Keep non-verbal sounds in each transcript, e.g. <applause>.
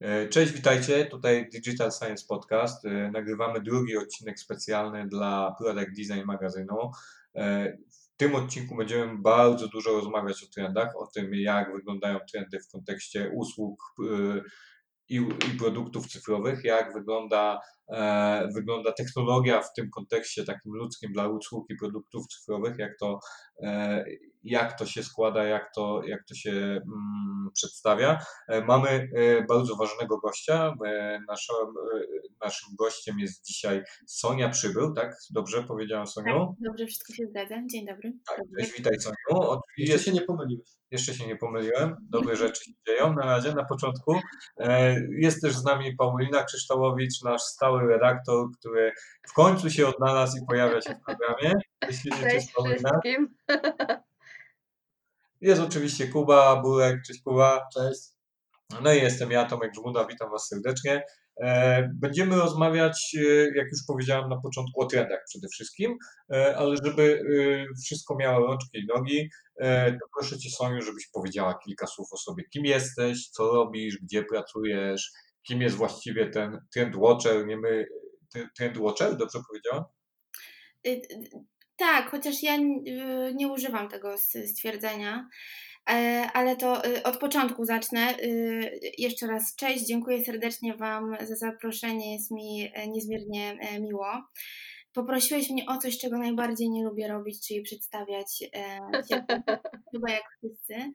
E, cześć, witajcie. Tutaj Digital Science Podcast. E, nagrywamy drugi odcinek specjalny dla Product Design magazynu. E, w tym odcinku będziemy bardzo dużo rozmawiać o trendach, o tym, jak wyglądają trendy w kontekście usług i, produktów cyfrowych, jak wygląda, wygląda technologia w tym kontekście takim ludzkim dla usług i produktów cyfrowych, jak to, e, jak to się składa, jak to, jak to się mm, przedstawia. E, mamy e, bardzo ważnego gościa. E, naszym, e, naszym gościem jest dzisiaj Sonia Przybył, tak? Dobrze powiedziałam Soniu? Tak, dobrze, wszystko się zgadza. Dzień dobry. Tak, Dobry. cześć, witaj Soniu. Jeszcze się nie pomyliłeś. jeszcze się nie pomyliłem, <laughs> dobre rzeczy się dzieją na razie, na początku. E, Jest też z nami Paulina Krzysztołowicz, nasz stały redaktor, który w końcu się odnalazł i pojawia się w programie. Jeśli Cześć wszystkim. Jest oczywiście Kuba Burek, cześć Kuba. Cześć. No i jestem ja, Tomek Żmuda, witam Was serdecznie. E, Będziemy rozmawiać, e, jak już powiedziałem na początku, o trendach przede wszystkim, e, ale żeby wszystko miało rączki i nogi, to proszę Cię Soniu, żebyś powiedziała kilka słów o sobie. Kim jesteś, co robisz, gdzie pracujesz, kim jest właściwie ten trend watcher, nie my, ten trend watcher, dobrze powiedziałam? Y, y, Tak, chociaż ja y, nie używam tego stwierdzenia, e, ale to od początku zacznę. Jeszcze raz cześć, dziękuję serdecznie Wam za zaproszenie, jest mi e, niezmiernie e, miło. Poprosiłeś mnie o coś, czego najbardziej nie lubię robić, czyli przedstawiać się, <laughs> chyba jak wszyscy.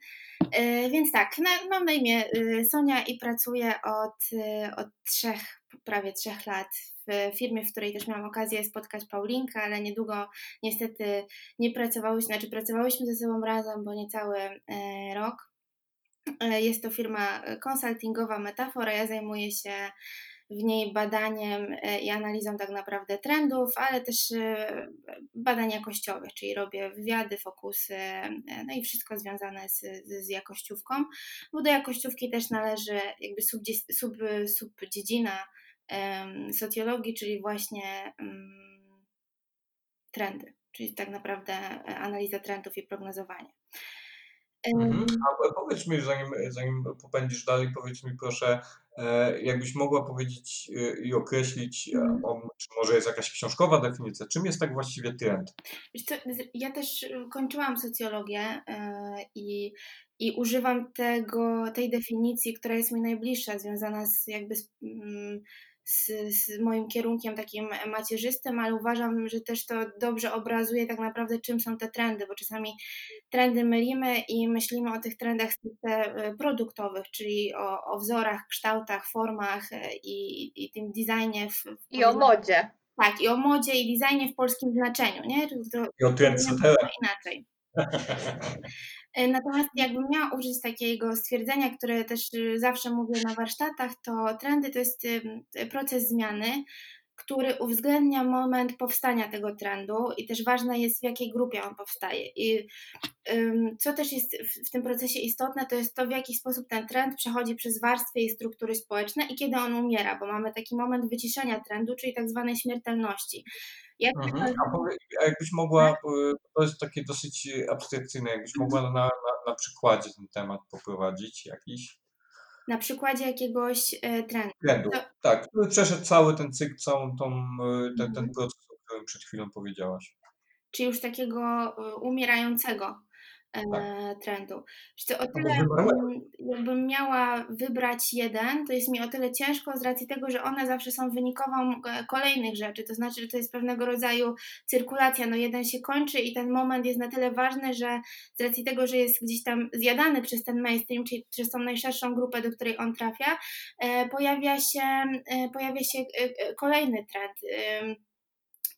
E, Więc tak, mam na imię y, Sonia i pracuję od, y, od trzech, prawie trzech lat w firmie, w której też miałam okazję spotkać Paulinkę, ale niedługo niestety nie pracowałyśmy, znaczy pracowałyśmy ze sobą razem, bo niecały e, rok. E, Jest to firma konsultingowa Metafora. Ja zajmuję się w niej badaniem e, i analizą tak naprawdę trendów, ale też e, badań jakościowych, czyli robię wywiady, fokusy, e, no i wszystko związane z, z, jakościówką, bo do jakościówki też należy jakby subdzie- sub, subdziedzina em, socjologii, czyli właśnie em, trendy, czyli tak naprawdę analiza trendów i prognozowanie. Mhm. A powiedz mi, zanim, zanim popędzisz dalej, powiedz mi proszę, jakbyś mogła powiedzieć e, i określić, e, Mhm. czy może jest jakaś książkowa definicja, czym jest tak właściwie trend? Co, ja też y, kończyłam socjologię e, i, i używam tego, tej definicji, która jest mi najbliższa, związana z jakby z, mm, z, z moim kierunkiem takim macierzystym, ale uważam, że też to dobrze obrazuje tak naprawdę, czym są te trendy, bo czasami trendy mylimy i myślimy o tych trendach e, produktowych, czyli o, o wzorach, kształtach, formach e, i, i tym designie. W, w I o modzie. tak, i o modzie i designie w polskim znaczeniu, nie? To, to, I o trendsetterach. inaczej. <laughs> E, Natomiast jakbym miała użyć takiego stwierdzenia, które też y, zawsze mówię na warsztatach, to trendy to jest proces zmiany, który uwzględnia moment powstania tego trendu i też ważne jest w jakiej grupie on powstaje. I co też jest w, w tym procesie istotne, to jest to, w jaki sposób ten trend przechodzi przez warstwy i struktury społeczne i kiedy on umiera, bo mamy taki moment wyciszenia trendu, czyli tak zwanej śmiertelności. Jak Mhm. A, powie, a jakbyś mogła, e, to jest takie dosyć e, abstrakcyjne, jakbyś mogła na, na, na przykładzie ten temat poprowadzić jakiś na przykładzie jakiegoś e, trendu. trendu, To- tak, który przeszedł cały ten cykl, całą tą, e, ten, ten Mhm. proces, o którym przed chwilą powiedziałaś. czy już takiego umierającego Tak. trendu. Co, o Albo tyle, mm, jakbym miała wybrać jeden, to jest mi o tyle ciężko z racji tego, że one zawsze są wynikową e, kolejnych rzeczy, to znaczy, że to jest pewnego rodzaju cyrkulacja, no jeden się kończy i ten moment jest na tyle ważny, że z racji tego, że jest gdzieś tam zjadany przez ten mainstream, czyli przez tą najszerszą grupę, do której on trafia, e, pojawia się, e, pojawia się e, e, kolejny trend.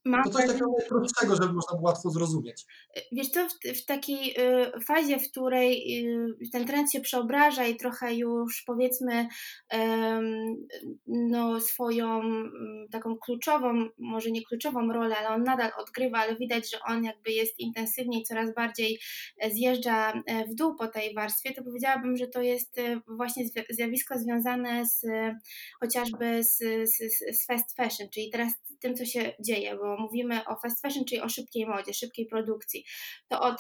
Mam To coś takiego najprostszego, żeby można było łatwo zrozumieć. Wiesz co, w, w takiej y, fazie, w której y, ten trend się przeobraża i trochę już powiedzmy em, no, swoją mm, taką kluczową, może nie kluczową rolę, ale on nadal odgrywa, ale widać, że on jakby jest intensywniej, coraz bardziej e, zjeżdża e, w dół po tej warstwie, to powiedziałabym, że to jest e, właśnie zjawisko związane z chociażby z, z, z- z fast fashion, czyli teraz tym, co się dzieje, bo mówimy o fast fashion, czyli o szybkiej modzie, szybkiej produkcji. To od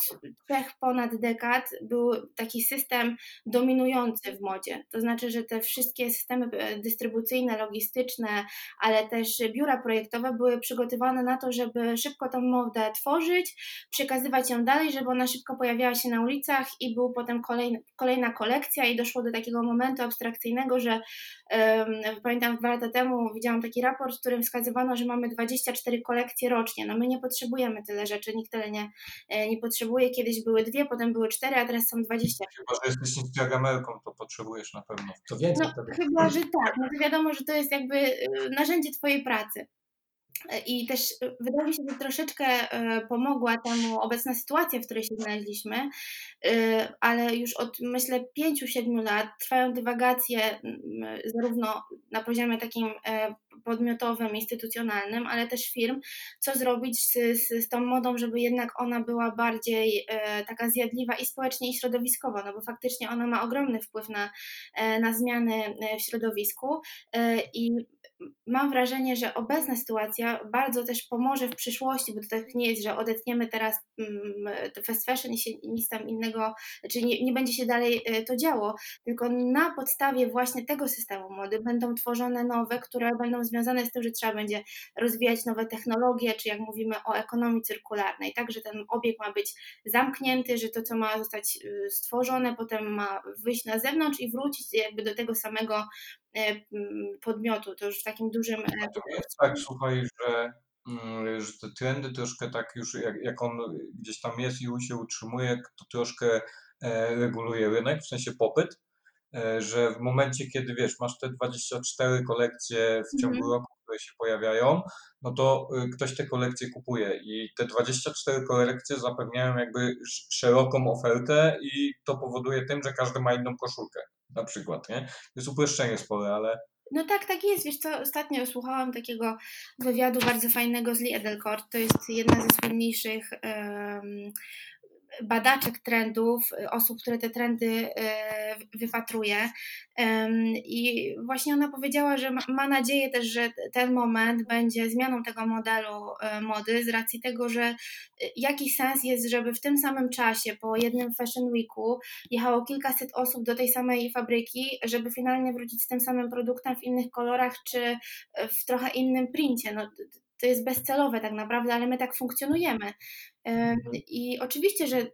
trzech ponad dekad był taki system dominujący w modzie. To znaczy, że te wszystkie systemy e, dystrybucyjne, logistyczne, ale też biura projektowe były przygotowane na to, żeby szybko tą modę tworzyć, przekazywać ją dalej, żeby ona szybko pojawiała się na ulicach i był potem kolejny, kolejna kolekcja i doszło do takiego momentu abstrakcyjnego, że um, pamiętam dwa lata temu widziałam taki raport, w którym wskazywano, że mamy 24 kolekcje rocznie. No my nie potrzebujemy tyle rzeczy, nikt tyle nie, e, nie potrzebuje. Kiedyś były dwie, potem były cztery, a teraz są 20. Chyba, że jesteś instagramerką, to potrzebujesz na pewno. To więcej No wtedy. chyba, że tak. No to wiadomo, że to jest jakby e, narzędzie twojej pracy. I też e, wydaje mi się, że troszeczkę e, pomogła temu obecna sytuacja, w której się znaleźliśmy, e, ale już od myślę 5-7 lat trwają dywagacje zarówno na poziomie takim podmiotowym, instytucjonalnym, ale też firm, co zrobić z, z, z tą modą, żeby jednak ona była bardziej taka zjadliwa i społecznie, i środowiskowo, no bo faktycznie ona ma ogromny wpływ na, na zmiany w środowisku i mam wrażenie, że obecna sytuacja bardzo też pomoże w przyszłości, bo to tak nie jest, że odetniemy teraz mm, fast fashion i się nic tam innego, czyli nie, nie będzie się dalej e, to działo, tylko na podstawie właśnie tego systemu mody będą tworzone nowe, które będą związane z tym, że trzeba będzie rozwijać nowe technologie, czy jak mówimy o ekonomii cyrkularnej, tak, że ten obieg ma być zamknięty, że to, co ma zostać y, stworzone, potem ma wyjść na zewnątrz i wrócić jakby do tego samego podmiotu, to już w takim dużym... E, to jest tak, słuchaj, że, mm, że te trendy troszkę tak już, jak, jak on gdzieś tam jest i się utrzymuje, to troszkę e, reguluje rynek, w sensie popyt, że w momencie, kiedy wiesz, masz te 24 kolekcje w ciągu mm -hmm. roku, które się pojawiają, no to y, ktoś te kolekcje kupuje i te 24 kolekcje zapewniają jakby szeroką ofertę i to powoduje tym, że każdy ma jedną koszulkę na przykład, nie? Jest uproszczenie spore, ale... No tak, tak jest. Wiesz co, ostatnio słuchałam takiego wywiadu bardzo fajnego z Lee Edelcourt. To jest jedna ze słynniejszych um, badaczek trendów, osób, które te trendy e, wypatruje. I właśnie ona powiedziała, że ma nadzieję też, że ten moment będzie zmianą tego modelu e, mody z racji tego, że e, jaki sens jest, żeby w tym samym czasie po jednym Fashion Weeku jechało kilkaset osób do tej samej fabryki, żeby finalnie wrócić z tym samym produktem w innych kolorach czy w trochę innym princie. No, to jest bezcelowe tak naprawdę, ale my tak funkcjonujemy. Mhm. I oczywiście, że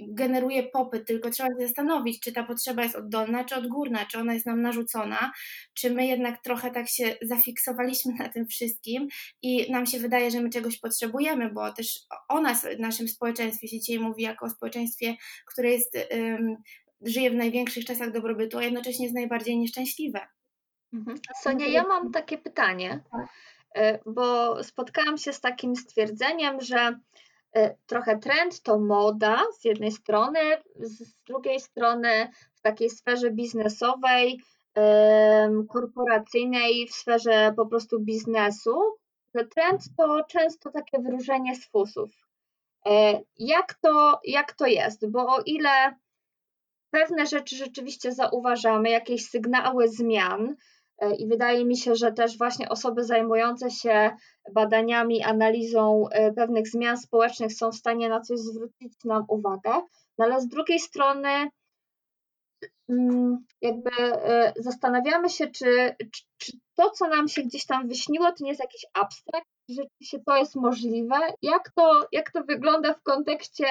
generuje popyt, tylko trzeba się zastanowić, czy ta potrzeba jest oddolna, czy odgórna, czy ona jest nam narzucona, czy my jednak trochę tak się zafiksowaliśmy na tym wszystkim i nam się wydaje, że my czegoś potrzebujemy, bo też o nas w naszym społeczeństwie się dzisiaj mówi jako o społeczeństwie, które jest, um, żyje w największych czasach dobrobytu, a jednocześnie jest najbardziej nieszczęśliwe. Mhm. Sonia, ja mam takie pytanie. E, bo spotkałam się z takim stwierdzeniem, że e, trochę trend to moda z jednej strony, z drugiej strony w takiej sferze biznesowej, korporacyjnej, w sferze po prostu biznesu, że trend to często takie wróżenie z fusów. E, jak to, jak to jest? Bo o ile pewne rzeczy rzeczywiście zauważamy, jakieś sygnały zmian, I wydaje mi się, że też właśnie osoby zajmujące się badaniami, analizą e, pewnych zmian społecznych są w stanie na coś zwrócić nam uwagę, no ale z drugiej strony mm, jakby e, zastanawiamy się, czy, czy, czy to, co nam się gdzieś tam wyśniło, to nie jest jakiś abstrakt, czy rzeczywiście to jest możliwe, jak to, jak to wygląda w kontekście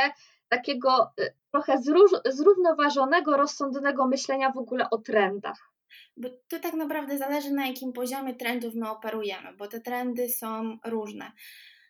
takiego trochę zrównoważonego, rozsądnego myślenia w ogóle o trendach. Bo to tak naprawdę zależy na jakim poziomie trendów my operujemy, bo te trendy są różne.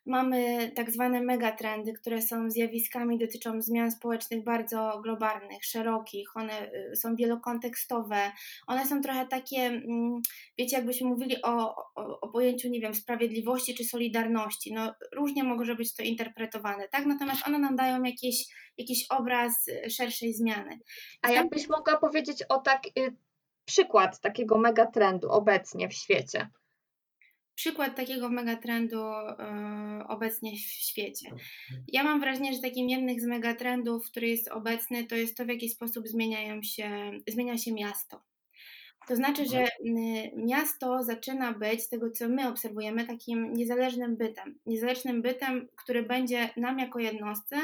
Mamy tak zwane megatrendy, które są zjawiskami, dotyczą zmian społecznych bardzo globalnych, szerokich, one y, są wielokontekstowe, one są trochę takie, mm, wiecie, jakbyśmy mówili o, o, o pojęciu, nie wiem, sprawiedliwości czy solidarności. No, różnie może być to interpretowane, tak? Natomiast one nam dają jakiś, jakiś obraz y, szerszej zmiany. A jakbyś mogła powiedzieć o tak, y, przykład takiego megatrendu obecnie w świecie? Przykład takiego megatrendu yy, obecnie w świecie. Ja mam wrażenie, że takim jednym z megatrendów, który jest obecny, to jest to, w jaki sposób zmieniają się, zmienia się miasto. To znaczy, że miasto zaczyna być, z tego co my obserwujemy, takim niezależnym bytem. Niezależnym bytem, który będzie nam jako jednostce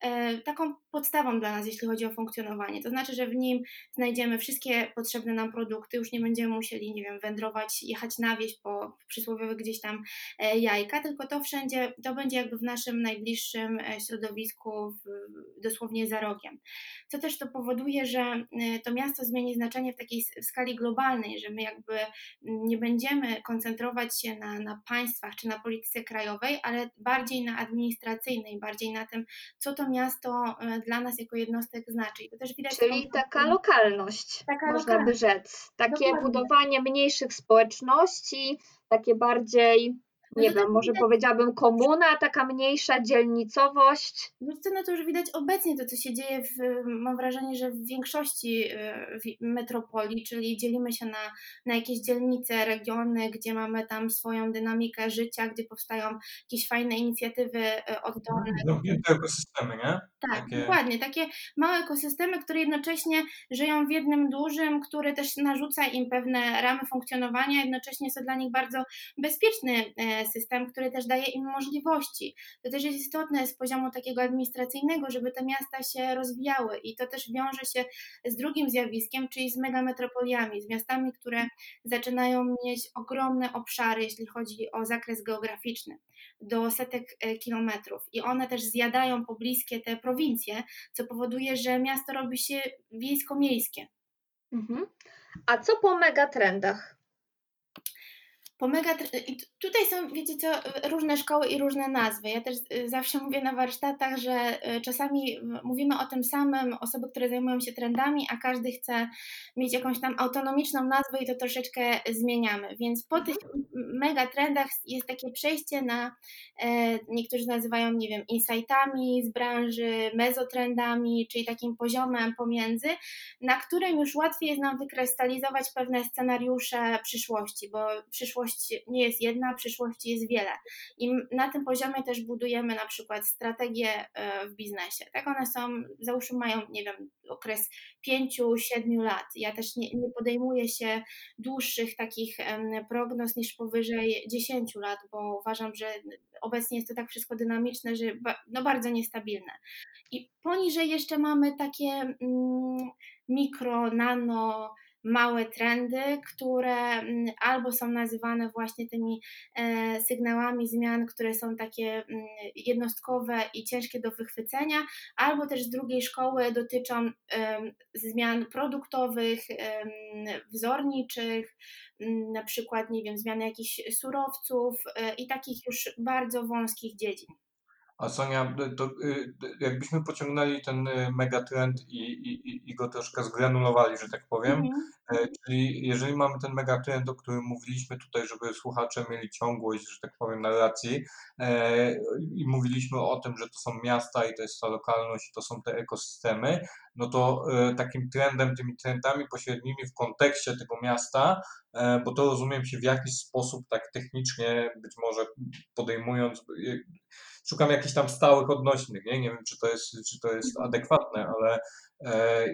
e, taką podstawą dla nas, jeśli chodzi o funkcjonowanie. To znaczy, że w nim znajdziemy wszystkie potrzebne nam produkty, już nie będziemy musieli, nie wiem, wędrować, jechać na wieś po przysłowiowych gdzieś tam e, jajka, tylko to wszędzie, to będzie jakby w naszym najbliższym e, środowisku, dosłownie za rogiem. Co też to powoduje, że to miasto zmieni znaczenie w takiej skali globalnej, że my jakby nie będziemy koncentrować się na, na państwach czy na polityce krajowej, ale bardziej na administracyjnej, bardziej na tym, co to miasto e, dla nas jako jednostek znaczy. I to też widać Czyli taka lokalność, taka można lokalność. by rzec. Takie Dokładnie. budowanie mniejszych społeczności, takie bardziej nie wiem, może powiedziałabym komuna, taka mniejsza dzielnicowość. Wiesz no to już widać obecnie to, co się dzieje, w, mam wrażenie, że w większości e, metropolii, czyli dzielimy się na, na jakieś dzielnice, regiony, gdzie mamy tam swoją dynamikę życia, gdzie powstają jakieś fajne inicjatywy e, oddolne. Zamknięte ekosystemy, nie? Tak, takie... dokładnie. Takie małe ekosystemy, które jednocześnie żyją w jednym dużym, który też narzuca im pewne ramy funkcjonowania, jednocześnie są dla nich bardzo bezpieczny e, system, który też daje im możliwości. To też jest istotne z poziomu takiego administracyjnego, żeby te miasta się rozwijały i to też wiąże się z drugim zjawiskiem, czyli z megametropoliami, z miastami, które zaczynają mieć ogromne obszary, jeśli chodzi o zakres geograficzny, do setek e, kilometrów i one też zjadają pobliskie te prowincje, co powoduje, że miasto robi się wiejsko-miejskie. Mhm. A co po megatrendach? Pomega, tutaj są, wiecie co, różne szkoły i różne nazwy. Ja też y, zawsze mówię na warsztatach, że y, czasami mówimy o tym samym, osoby, które zajmują się trendami, a każdy chce mieć jakąś tam autonomiczną nazwę i to troszeczkę zmieniamy. Więc po tych mega trendach jest takie przejście na, e, niektórzy nazywają, nie wiem, insightami z branży, mezotrendami, czyli takim poziomem pomiędzy, na którym już łatwiej jest nam wykrystalizować pewne scenariusze przyszłości, bo przyszłość przyszłość nie jest jedna, przyszłości jest wiele. I na tym poziomie też budujemy na przykład strategie e, w biznesie. Tak one są, załóżmy mają, nie wiem, okres 5-7 lat. Ja też nie, nie podejmuję się dłuższych takich prognoz niż powyżej 10 lat, bo uważam, że obecnie jest to tak wszystko dynamiczne, że no bardzo niestabilne. I poniżej jeszcze mamy takie mm, mikro, nano, małe trendy, które mm, albo są nazywane właśnie tymi e, sygnałami zmian, które są takie mm, jednostkowe i ciężkie do wychwycenia, albo też z drugiej szkoły dotyczą zmian produktowych, wzorniczych, mm, na przykład, nie wiem, zmiany jakichś surowców e, i takich już bardzo wąskich dziedzin. A Sonia, to y, jakbyśmy pociągnęli ten y, megatrend i, i, i go troszkę zgranulowali, że tak powiem. E, czyli jeżeli mamy ten megatrend, o którym mówiliśmy tutaj, żeby słuchacze mieli ciągłość, że tak powiem, narracji e, i mówiliśmy o tym, że to są miasta i to jest ta lokalność, to są te ekosystemy, no to e, takim trendem, tymi trendami pośrednimi w kontekście tego miasta, bo to rozumiem się w jakiś sposób tak technicznie, być może podejmując szukam jakichś tam stałych odnośnych, nie? Nie wiem, czy to jest, czy to jest mhm. adekwatne, ale e,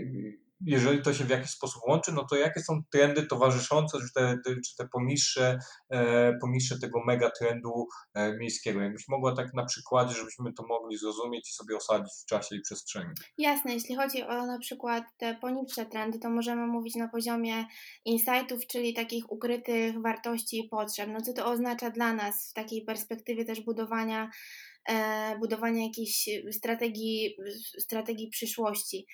jeżeli to się w jakiś sposób łączy, no to jakie są trendy towarzyszące, czy te, czy te poniższe, e, poniższe tego megatrendu e, miejskiego? Jakbyś mogła tak na przykładzie, żebyśmy to mogli zrozumieć i sobie osadzić w czasie i przestrzeni. Jasne, jeśli chodzi o na przykład te poniższe trendy, to możemy mówić na poziomie insightów, czyli takich ukrytych wartości i potrzeb. No co to oznacza dla nas w takiej perspektywie też budowania budowania jakiejś strategii, strategii przyszłości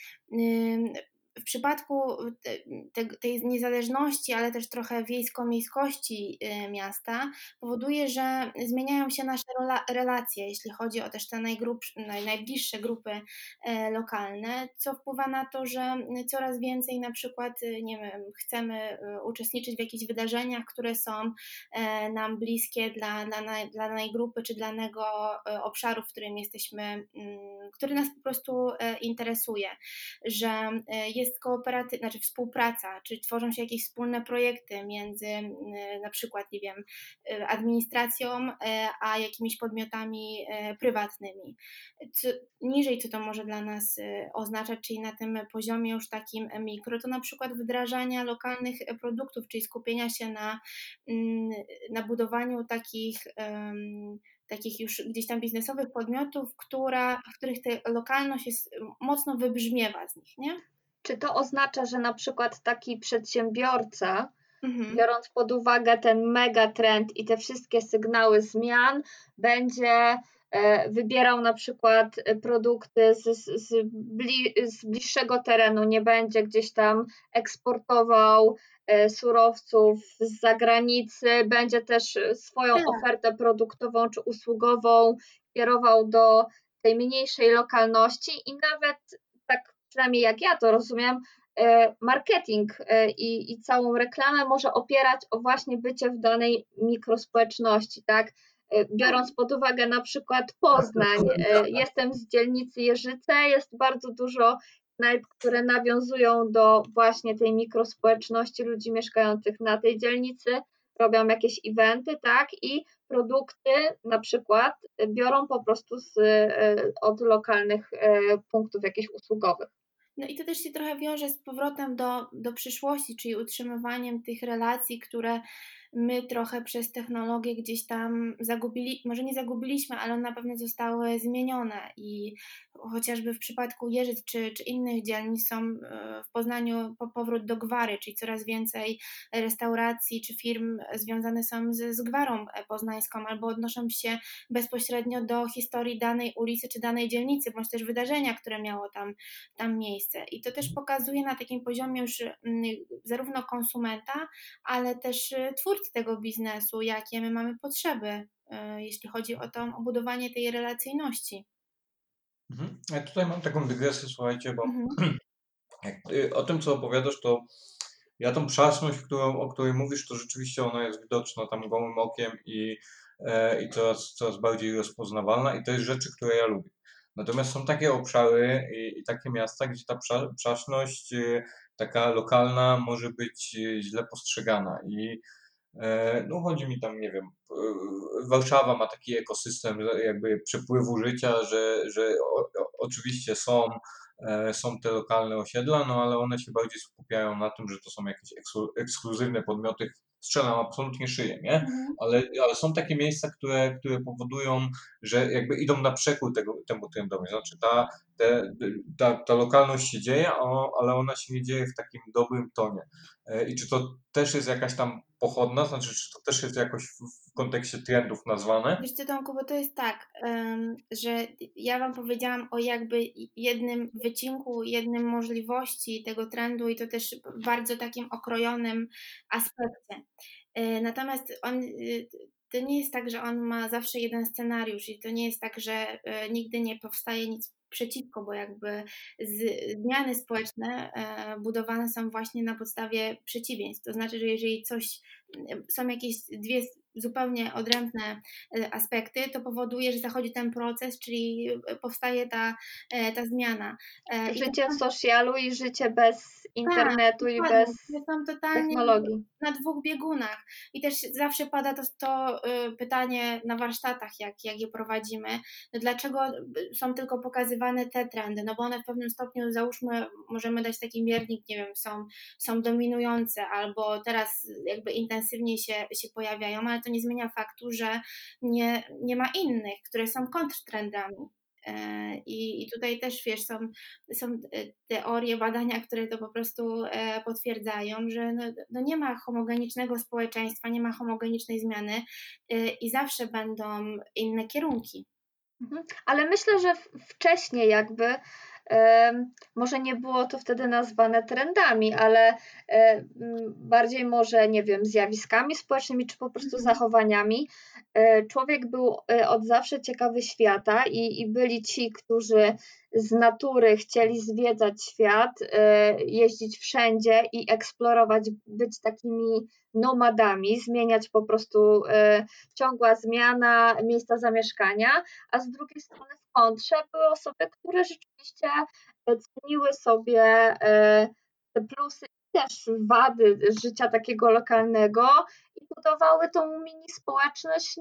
w przypadku te, tej niezależności, ale też trochę wiejsko-miejskości y, miasta, powoduje, że zmieniają się nasze relacje, jeśli chodzi o też te najbliższe grupy e, lokalne, co wpływa na to, że coraz więcej na przykład, y, nie wiem, chcemy y, uczestniczyć w jakichś wydarzeniach, które są e, nam bliskie dla, dla, dla danej grupy czy dla danego e, obszaru, w którym jesteśmy, mm, który nas po prostu interesuje, że jest jest kooperatyw, znaczy współpraca, czy tworzą się jakieś wspólne projekty między na przykład, nie wiem, administracją, a jakimiś podmiotami prywatnymi. Co, niżej, co to może dla nas oznaczać, czyli na tym poziomie już takim mikro, to na przykład wdrażania lokalnych produktów, czyli skupienia się na, mm, na budowaniu takich takich już gdzieś tam biznesowych podmiotów, która, w których ta lokalność jest mocno wybrzmiewa z nich, nie? Czy to oznacza, że na przykład taki przedsiębiorca, Mhm. biorąc pod uwagę ten megatrend i te wszystkie sygnały zmian, będzie e, wybierał na przykład produkty z, z, z, bli, z bliższego terenu, nie będzie gdzieś tam eksportował E, surowców z zagranicy, będzie też swoją tak. ofertę produktową czy usługową kierował do tej mniejszej lokalności i nawet przynajmniej jak ja to rozumiem, e, marketing e, i, i całą reklamę może opierać o właśnie bycie w danej mikrospołeczności, tak? Biorąc pod uwagę na przykład Poznań, jestem z dzielnicy Jeżyce, jest bardzo dużo knajp, które nawiązują do właśnie tej mikrospołeczności ludzi mieszkających na tej dzielnicy, robią jakieś eventy, tak, i produkty na przykład biorą po prostu z, e, od lokalnych e, punktów jakichś usługowych. No i to też się trochę wiąże z powrotem do, do przyszłości, czyli utrzymywaniem tych relacji, które my trochę przez technologię gdzieś tam zagubili, może nie zagubiliśmy, ale na pewno zostały zmienione i chociażby w przypadku Jeżyc czy, czy innych dzielnic są e, w Poznaniu po powrót do gwary, czyli coraz więcej restauracji czy firm związane są z, z gwarą poznańską albo odnoszą się bezpośrednio do historii danej ulicy czy danej dzielnicy, bądź też wydarzenia, które miało tam, tam miejsce. I to też pokazuje na takim poziomie już mm, zarówno konsumenta, ale też twórcy tego biznesu, jakie my mamy potrzeby, e, jeśli chodzi o to obudowanie tej relacyjności. Mhm. Ja tutaj mam taką dygresję, słuchajcie, bo Mhm. <clears throat> jak, o tym, co opowiadasz, to ja tą przaszność, którą, o której mówisz, to rzeczywiście ona jest widoczna tam gołym okiem i, e, i coraz, coraz bardziej rozpoznawalna i to jest rzeczy, które ja lubię. Natomiast są takie obszary i, i takie miasta, gdzie ta prza, przaszność e, taka lokalna może być e, źle postrzegana i no chodzi mi tam, nie wiem, Warszawa ma taki ekosystem jakby przepływu życia, że, że o, oczywiście są, e, są te lokalne osiedla, no ale one się bardziej skupiają na tym, że to są jakieś ekskluzywne podmioty, strzelam absolutnie szyję, nie? Mhm. Ale, ale są takie miejsca, które, które powodują, że jakby idą na przekór tego, temu trendowi. Znaczy ta, te, ta, ta lokalność się dzieje, ale ona się nie dzieje w takim dobrym tonie. E, I czy to też jest jakaś tam pochodna, znaczy czy to też jest jakoś w, kontekście trendów nazwane? Wiesz co, Tomku, bo to jest tak, że ja Wam powiedziałam o jakby jednym wycinku, jednym możliwości tego trendu i to też bardzo takim okrojonym aspekcie. E, natomiast on, y, to nie jest tak, że on ma zawsze jeden scenariusz i to nie jest tak, że e, nigdy nie powstaje nic przeciwko, bo jakby zmiany społeczne e, budowane są właśnie na podstawie przeciwieństw. To znaczy, że jeżeli coś, są jakieś dwie zupełnie odrębne e, aspekty, to powoduje, że zachodzi ten proces, czyli e, powstaje ta, e, ta zmiana. Życie w socialu i życie bez internetu tak, i bez technologii. Na dwóch biegunach. I też zawsze pada to, to pytanie na warsztatach, jak, jak je prowadzimy, dlaczego są tylko pokazywane te trendy, no bo one w pewnym stopniu, załóżmy, możemy dać taki miernik, nie wiem, są, są dominujące albo teraz jakby intensywniej się, się pojawiają, ale to nie zmienia faktu, że nie, nie ma innych, które są kontrtrendami. E, I, I tutaj też wiesz, są, są teorie, badania, które to po prostu e, potwierdzają, że no, no nie ma homogenicznego społeczeństwa, nie ma homogenicznej zmiany e, i zawsze będą inne kierunki. Mhm. Ale myślę, że wcześniej jakby może nie było to wtedy nazwane trendami, ale bardziej może, nie wiem, zjawiskami społecznymi czy po prostu mhm. zachowaniami. E, człowiek był e, od zawsze ciekawy świata i, i byli ci, którzy z natury chcieli zwiedzać świat, e, jeździć wszędzie i eksplorować, być takimi nomadami, zmieniać po prostu ciągła zmiana miejsca zamieszkania, a z drugiej strony w kontrze były osoby, które rzeczywiście ceniły sobie e, te plusy i też wady życia takiego lokalnego budowały tą mini społeczność,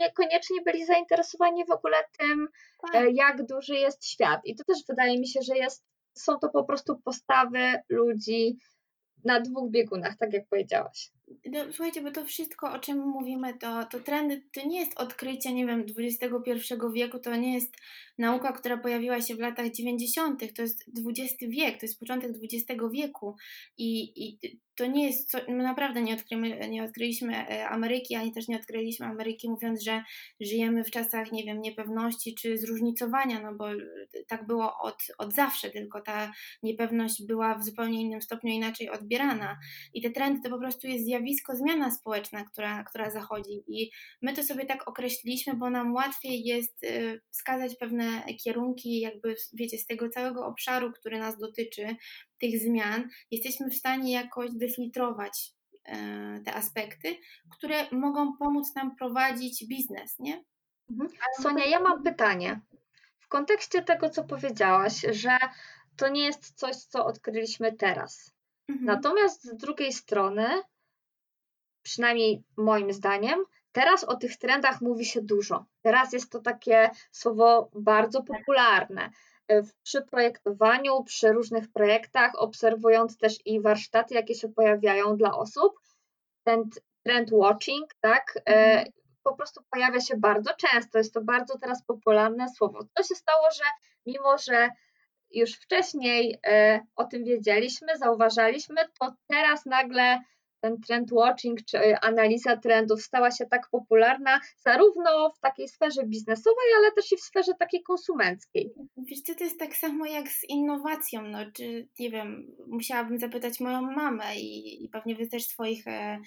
niekoniecznie byli zainteresowani w ogóle tym, Tak. e, jak duży jest świat. I to też wydaje mi się, że jest, są to po prostu postawy ludzi na dwóch biegunach, tak jak powiedziałaś. No, słuchajcie, bo to wszystko, o czym mówimy, to, to trendy, to nie jest odkrycie, nie wiem, XXI wieku, to nie jest nauka, która pojawiła się w latach 90., to jest XX wiek, to jest początek XX wieku i, i to nie jest, co, my naprawdę nie, odkrymy, nie odkryliśmy e, Ameryki, ani też nie odkryliśmy Ameryki mówiąc, że żyjemy w czasach, nie wiem, niepewności czy zróżnicowania, no bo tak było od, od zawsze, tylko ta niepewność była w zupełnie innym stopniu inaczej odbierana i te trendy to po prostu jest zjawisko, zmiana społeczna, która, która zachodzi i my to sobie tak określiliśmy, bo nam łatwiej jest e, wskazać pewne kierunki, jakby wiecie, z tego całego obszaru, który nas dotyczy, tych zmian, jesteśmy w stanie jakoś defiltrować e, te aspekty, które mogą pomóc nam prowadzić biznes, nie? Mhm. Sonia, ja mam pytanie. W kontekście tego, co powiedziałaś, że to nie jest coś, co odkryliśmy teraz. Mhm. Natomiast z drugiej strony, przynajmniej moim zdaniem, teraz o tych trendach mówi się dużo. Teraz jest to takie słowo bardzo popularne. E, przy projektowaniu, przy różnych projektach, obserwując też i warsztaty, jakie się pojawiają dla osób, ten trend watching, tak, e, Mhm. po prostu pojawia się bardzo często. Jest to bardzo teraz popularne słowo. Co się stało, że mimo, że już wcześniej e, o tym wiedzieliśmy, zauważaliśmy, to teraz nagle ten trend watching czy analiza trendów stała się tak popularna zarówno w takiej sferze biznesowej, ale też i w sferze takiej konsumenckiej. Wiesz co, to jest tak samo jak z innowacją, no, czy nie wiem, musiałabym zapytać moją mamę i, i pewnie wy też swoich e, e,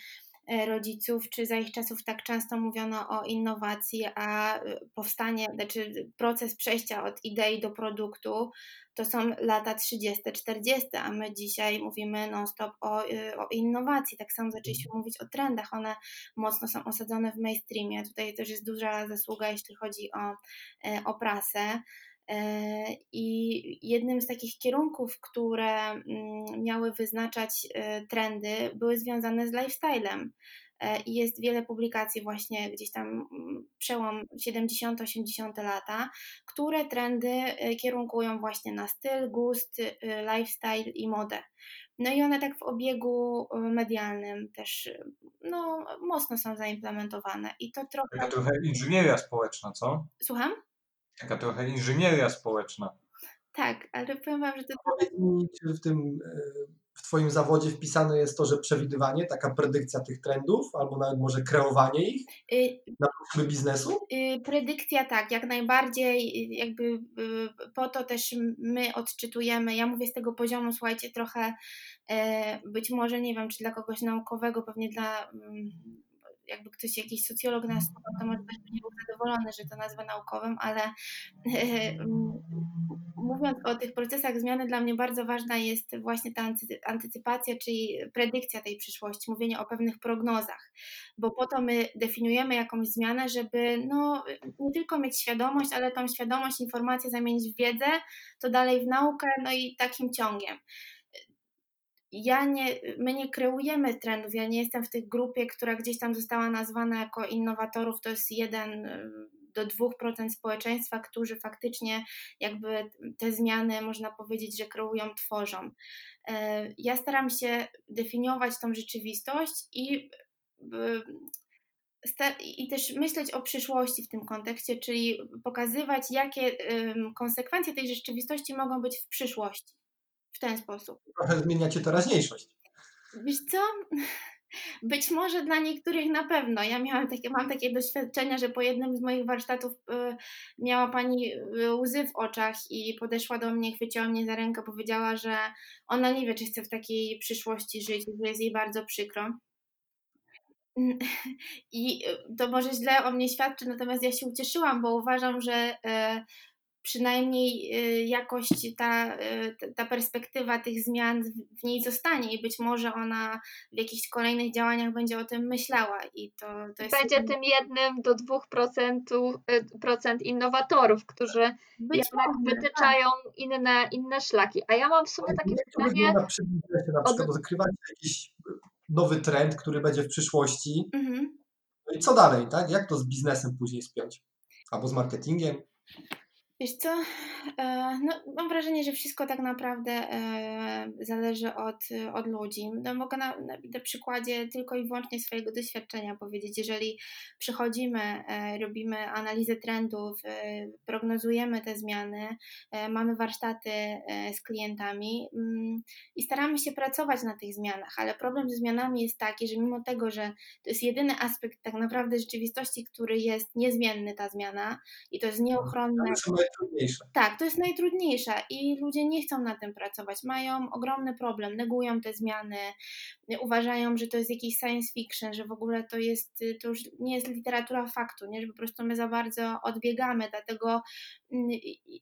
rodziców, czy za ich czasów tak często mówiono o innowacji, a e, powstanie, znaczy proces przejścia od idei do produktu to są lata 30, 40, a my dzisiaj mówimy non-stop o, y, o innowacji. Tak samo zaczęliśmy mówić o trendach, one mocno są osadzone w mainstreamie. Tutaj też jest duża zasługa, jeśli chodzi o, e, o prasę. E, I jednym z takich kierunków, które mm, miały wyznaczać e, trendy, były związane z lifestylem. E, I jest wiele publikacji, właśnie gdzieś tam mm, przełom 70-80 lata, które trendy kierunkują właśnie na styl, gust, lifestyle i modę. No i one tak w obiegu medialnym też no, mocno są zaimplementowane. I to trochę. Taka trochę inżynieria społeczna, co? Słucham? Taka trochę inżynieria społeczna. Tak, ale powiem Wam, że to. Powiedz mi, czy w tym w Twoim zawodzie wpisane jest to, że przewidywanie, taka predykcja tych trendów, albo nawet może kreowanie ich Y, na potrzeby biznesu? y, predykcja tak, jak najbardziej, y, jakby y, po to też my odczytujemy. Ja mówię z tego poziomu, słuchajcie, trochę e, być może nie wiem, czy dla kogoś naukowego, pewnie dla mm, jakby ktoś, jakiś socjolog nas słuchał, to może też by nie był zadowolony, że to nazwę naukowym, ale <laughs> mówiąc o tych procesach zmiany, dla mnie bardzo ważna jest właśnie ta antycypacja, czyli predykcja tej przyszłości, mówienie o pewnych prognozach, bo po to my definiujemy jakąś zmianę, żeby no, nie tylko mieć świadomość, ale tą świadomość, informację zamienić w wiedzę, to dalej w naukę, no i takim ciągiem ja nie, my nie kreujemy trendów, ja nie jestem w tej grupie, która gdzieś tam została nazwana jako innowatorów, to jest jeden do 2% społeczeństwa, którzy faktycznie jakby te zmiany, można powiedzieć, że kreują, tworzą. E, ja staram się definiować tą rzeczywistość i i też myśleć o przyszłości w tym kontekście, czyli pokazywać, jakie konsekwencje tej rzeczywistości mogą być w przyszłości w ten sposób. Trochę zmieniacie teraźniejszość. Wiesz co? Być może dla niektórych na pewno. Ja miałam takie, mam takie doświadczenia, że po jednym z moich warsztatów y, miała pani y, łzy w oczach i podeszła do mnie, chwyciła mnie za rękę, powiedziała, że ona nie wie, czy chce w takiej przyszłości żyć, że jest jej bardzo przykro. I y, to może źle o mnie świadczy, natomiast ja się ucieszyłam, bo uważam, że przynajmniej y, jakoś ta, y, ta perspektywa tych zmian w niej zostanie i być może ona w jakichś kolejnych działaniach będzie o tym myślała i to, to jest... Będzie tym jednym do dwóch y, procent innowatorów, którzy być jednak może, wytyczają tak. inne, inne szlaki. A ja mam w sumie takie pytanie... Na przykład, od... odkrywacie jakiś nowy trend, który będzie w przyszłości, mhm. no i co dalej, tak? Jak to z biznesem później spiąć? Albo z marketingiem? Wiesz co, e, no, mam wrażenie, że wszystko tak naprawdę e, zależy od, od ludzi. No, mogę na, na przykładzie tylko i wyłącznie swojego doświadczenia powiedzieć, jeżeli przychodzimy, e, robimy analizę trendów, prognozujemy te zmiany, mamy warsztaty z klientami mm, i staramy się pracować na tych zmianach, ale problem ze zmianami jest taki, że mimo tego, że to jest jedyny aspekt tak naprawdę rzeczywistości, który jest niezmienny, ta zmiana i to jest nieuchronne najtrudniejsze. Tak, to jest najtrudniejsze i ludzie nie chcą na tym pracować. Mają ogromny problem, negują te zmiany, uważają, że to jest jakiś science fiction, że w ogóle to jest, to już nie jest literatura faktu, nie? że po prostu my za bardzo odbiegamy, dlatego mm,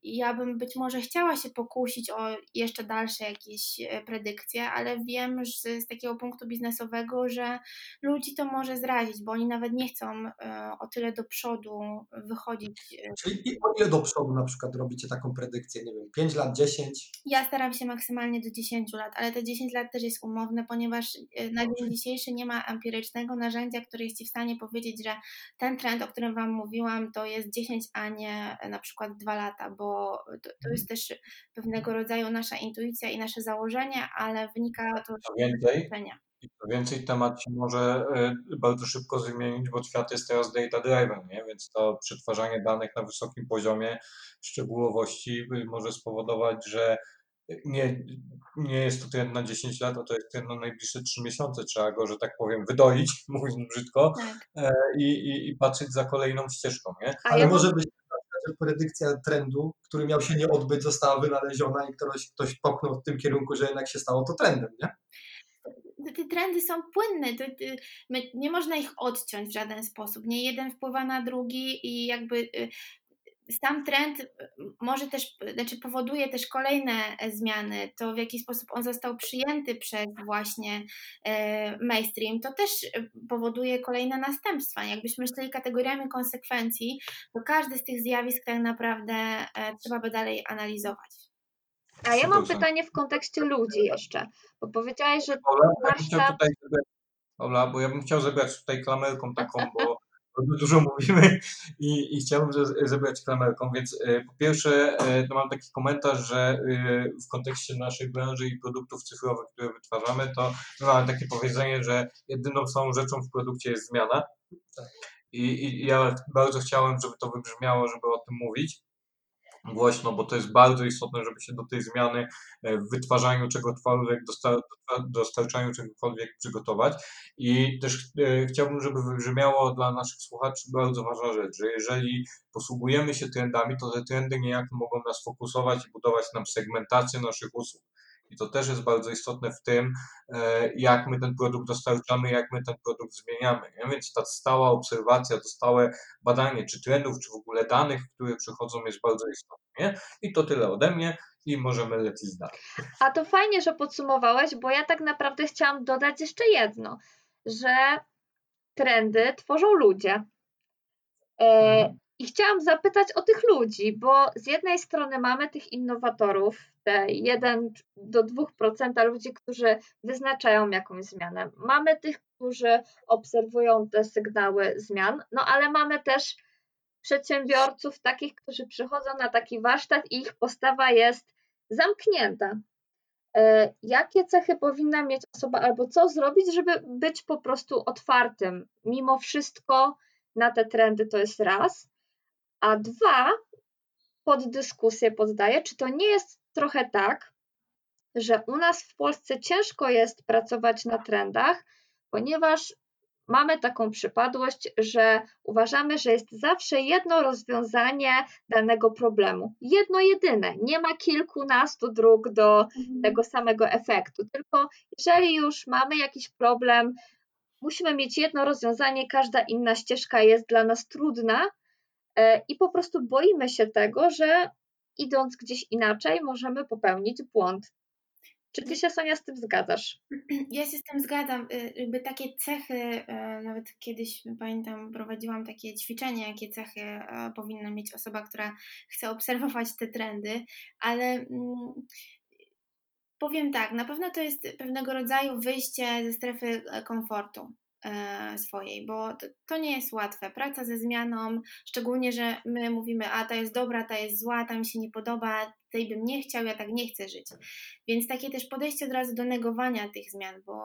ja bym być może chciała się pokusić o jeszcze dalsze jakieś e, predykcje, ale wiem że z takiego punktu biznesowego, że ludzi to może zrazić, bo oni nawet nie chcą e, o tyle do przodu wychodzić. E, Czyli o ile do przodu na przykład robicie taką predykcję, nie wiem, 5 lat, 10? Ja staram się maksymalnie do 10 lat, ale te 10 lat też jest umowne, ponieważ Y, na dzień dzisiejszy nie ma empirycznego narzędzia, które jest Ci w stanie powiedzieć, że ten trend, o którym Wam mówiłam, to jest 10, a nie na przykład 2 lata, bo to, to jest też pewnego rodzaju nasza intuicja i nasze założenie, ale wynika to z doświadczenia. Co więcej, temat się może y, bardzo szybko zmienić, bo świat jest teraz data driven, nie? więc to przetwarzanie danych na wysokim poziomie szczegółowości y, może spowodować, że nie, nie jest to trend na 10 lat, a to jest trend na najbliższe 3 miesiące. Trzeba go, że tak powiem, wydoić, <laughs> mówiąc brzydko, tak. E, i, i, i, patrzeć za kolejną ścieżką. Nie? Ale ja może być że predykcja trendu, który miał się nie odbyć, została wynaleziona i ktoś, ktoś popchnął w tym kierunku, że jednak się stało to trendem, nie? Trendy są płynne, to, to, nie można ich odciąć w żaden sposób. Nie jeden wpływa na drugi i jakby y, sam trend y, może też, znaczy powoduje też kolejne e, zmiany, to w jaki sposób on został przyjęty przez właśnie e, mainstream, to też e, powoduje kolejne następstwa. Jakbyśmy myśleli kategoriami konsekwencji, to każdy z tych zjawisk tak naprawdę trzeba by dalej analizować. A ja mam pytanie w kontekście ludzi jeszcze, bo powiedziałeś, że Ola, warsztat... Ola, bo ja bym chciał zebrać tutaj klamerką taką, bo <laughs> dużo mówimy i, i chciałbym zebrać klamerką, więc e, po pierwsze to mam taki komentarz, że e, w kontekście naszej branży i produktów cyfrowych, które wytwarzamy, to mamy takie powiedzenie, że jedyną samą rzeczą w produkcie jest zmiana. I, I ja bardzo chciałem, żeby to wybrzmiało, żeby o tym mówić głośno, bo to jest bardzo istotne, żeby się do tej zmiany e, w wytwarzaniu czegokolwiek, dostarczaniu czegokolwiek przygotować. I też e, chciałbym, żeby wybrzmiało dla naszych słuchaczy bardzo ważna rzecz, że jeżeli posługujemy się trendami, to te trendy niejako mogą nas fokusować i budować nam segmentację naszych usług. I to też jest bardzo istotne w tym, e, jak my ten produkt dostarczamy, jak my ten produkt zmieniamy. Nie? Więc ta stała obserwacja, to stałe badanie, czy trendów, czy w ogóle danych, które przychodzą, jest bardzo istotne. Nie? I to tyle ode mnie i możemy lecieć dalej. A to fajnie, że podsumowałeś, bo ja tak naprawdę chciałam dodać jeszcze jedno, że trendy tworzą ludzie. E, mhm. I chciałam zapytać o tych ludzi, bo z jednej strony mamy tych innowatorów, te 1 do 2% ludzi, którzy wyznaczają jakąś zmianę. Mamy tych, którzy obserwują te sygnały zmian, no ale mamy też przedsiębiorców, takich, którzy przychodzą na taki warsztat i ich postawa jest zamknięta. E, jakie cechy powinna mieć osoba, albo co zrobić, żeby być po prostu otwartym, mimo wszystko na te trendy, to jest raz. A dwa, pod dyskusję poddaję, czy to nie jest trochę tak, że u nas w Polsce ciężko jest pracować na trendach, ponieważ mamy taką przypadłość, że uważamy, że jest zawsze jedno rozwiązanie danego problemu. Jedno jedyne. Nie ma kilkunastu dróg do mhm. tego samego efektu. Tylko jeżeli już mamy jakiś problem, musimy mieć jedno rozwiązanie, każda inna ścieżka jest dla nas trudna, i po prostu boimy się tego, że idąc gdzieś inaczej, możemy popełnić błąd. Czy ty się, Sonia, z tym zgadzasz? Ja się z tym zgadzam. Y, jakby takie cechy, y, nawet kiedyś pamiętam, prowadziłam takie ćwiczenie, jakie cechy y, powinna mieć osoba, która chce obserwować te trendy, ale mm, powiem tak, na pewno to jest pewnego rodzaju wyjście ze strefy e, komfortu. E, swojej, bo to, nie jest łatwe. Praca ze zmianą, szczególnie, że my mówimy, a ta jest dobra, ta jest zła, ta mi się nie podoba, tej bym nie chciał, ja tak nie chcę żyć. Więc takie też podejście od razu do negowania tych zmian, bo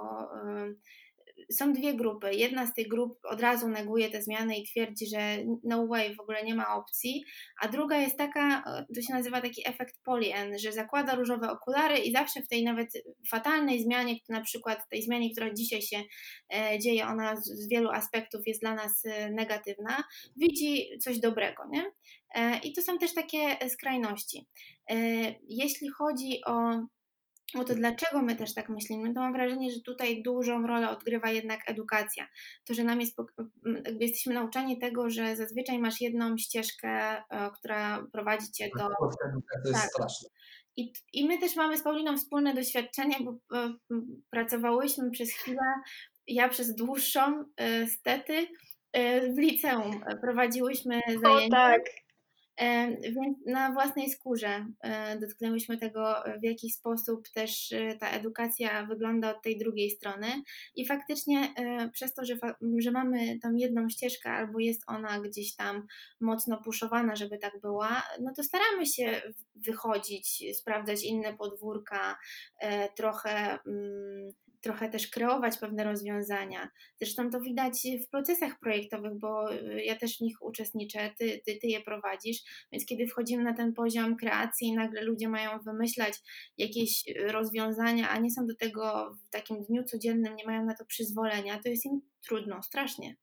są dwie grupy. Jedna z tych grup od razu neguje te zmiany i twierdzi, że no way, w ogóle nie ma opcji, a druga jest taka, to się nazywa taki efekt polien, że zakłada różowe okulary i zawsze w tej nawet fatalnej zmianie, na przykład tej zmianie, która dzisiaj się e, dzieje, ona z wielu aspektów jest dla nas e, negatywna, widzi coś dobrego, nie? E, I to są też takie skrajności. Jeśli chodzi o o to, dlaczego my też tak myślimy, to mam wrażenie, że tutaj dużą rolę odgrywa jednak edukacja. To, że nam jest, jakby jesteśmy nauczani tego, że zazwyczaj masz jedną ścieżkę, e, która prowadzi cię do. To jest tak. straszne. I, I my też mamy z Pauliną wspólne doświadczenie, bo e, pracowałyśmy przez chwilę, ja przez dłuższą, stety, w liceum prowadziłyśmy zajęcia. O, tak. Więc na własnej skórze e, dotknęłyśmy tego, w jaki sposób też e, ta edukacja wygląda od tej drugiej strony. I faktycznie e, przez to, że, że mamy tam jedną ścieżkę, albo jest ona gdzieś tam mocno puszowana, żeby tak była, no to staramy się wychodzić, sprawdzać inne podwórka, trochę mm, trochę też kreować pewne rozwiązania. Zresztą to widać w procesach projektowych, bo y, ja też w nich uczestniczę, ty, ty, ty je prowadzisz, więc kiedy wchodzimy na ten poziom kreacji nagle ludzie mają wymyślać jakieś y, rozwiązania, a nie są do tego w takim dniu codziennym, nie mają na to przyzwolenia, to jest im trudno, strasznie.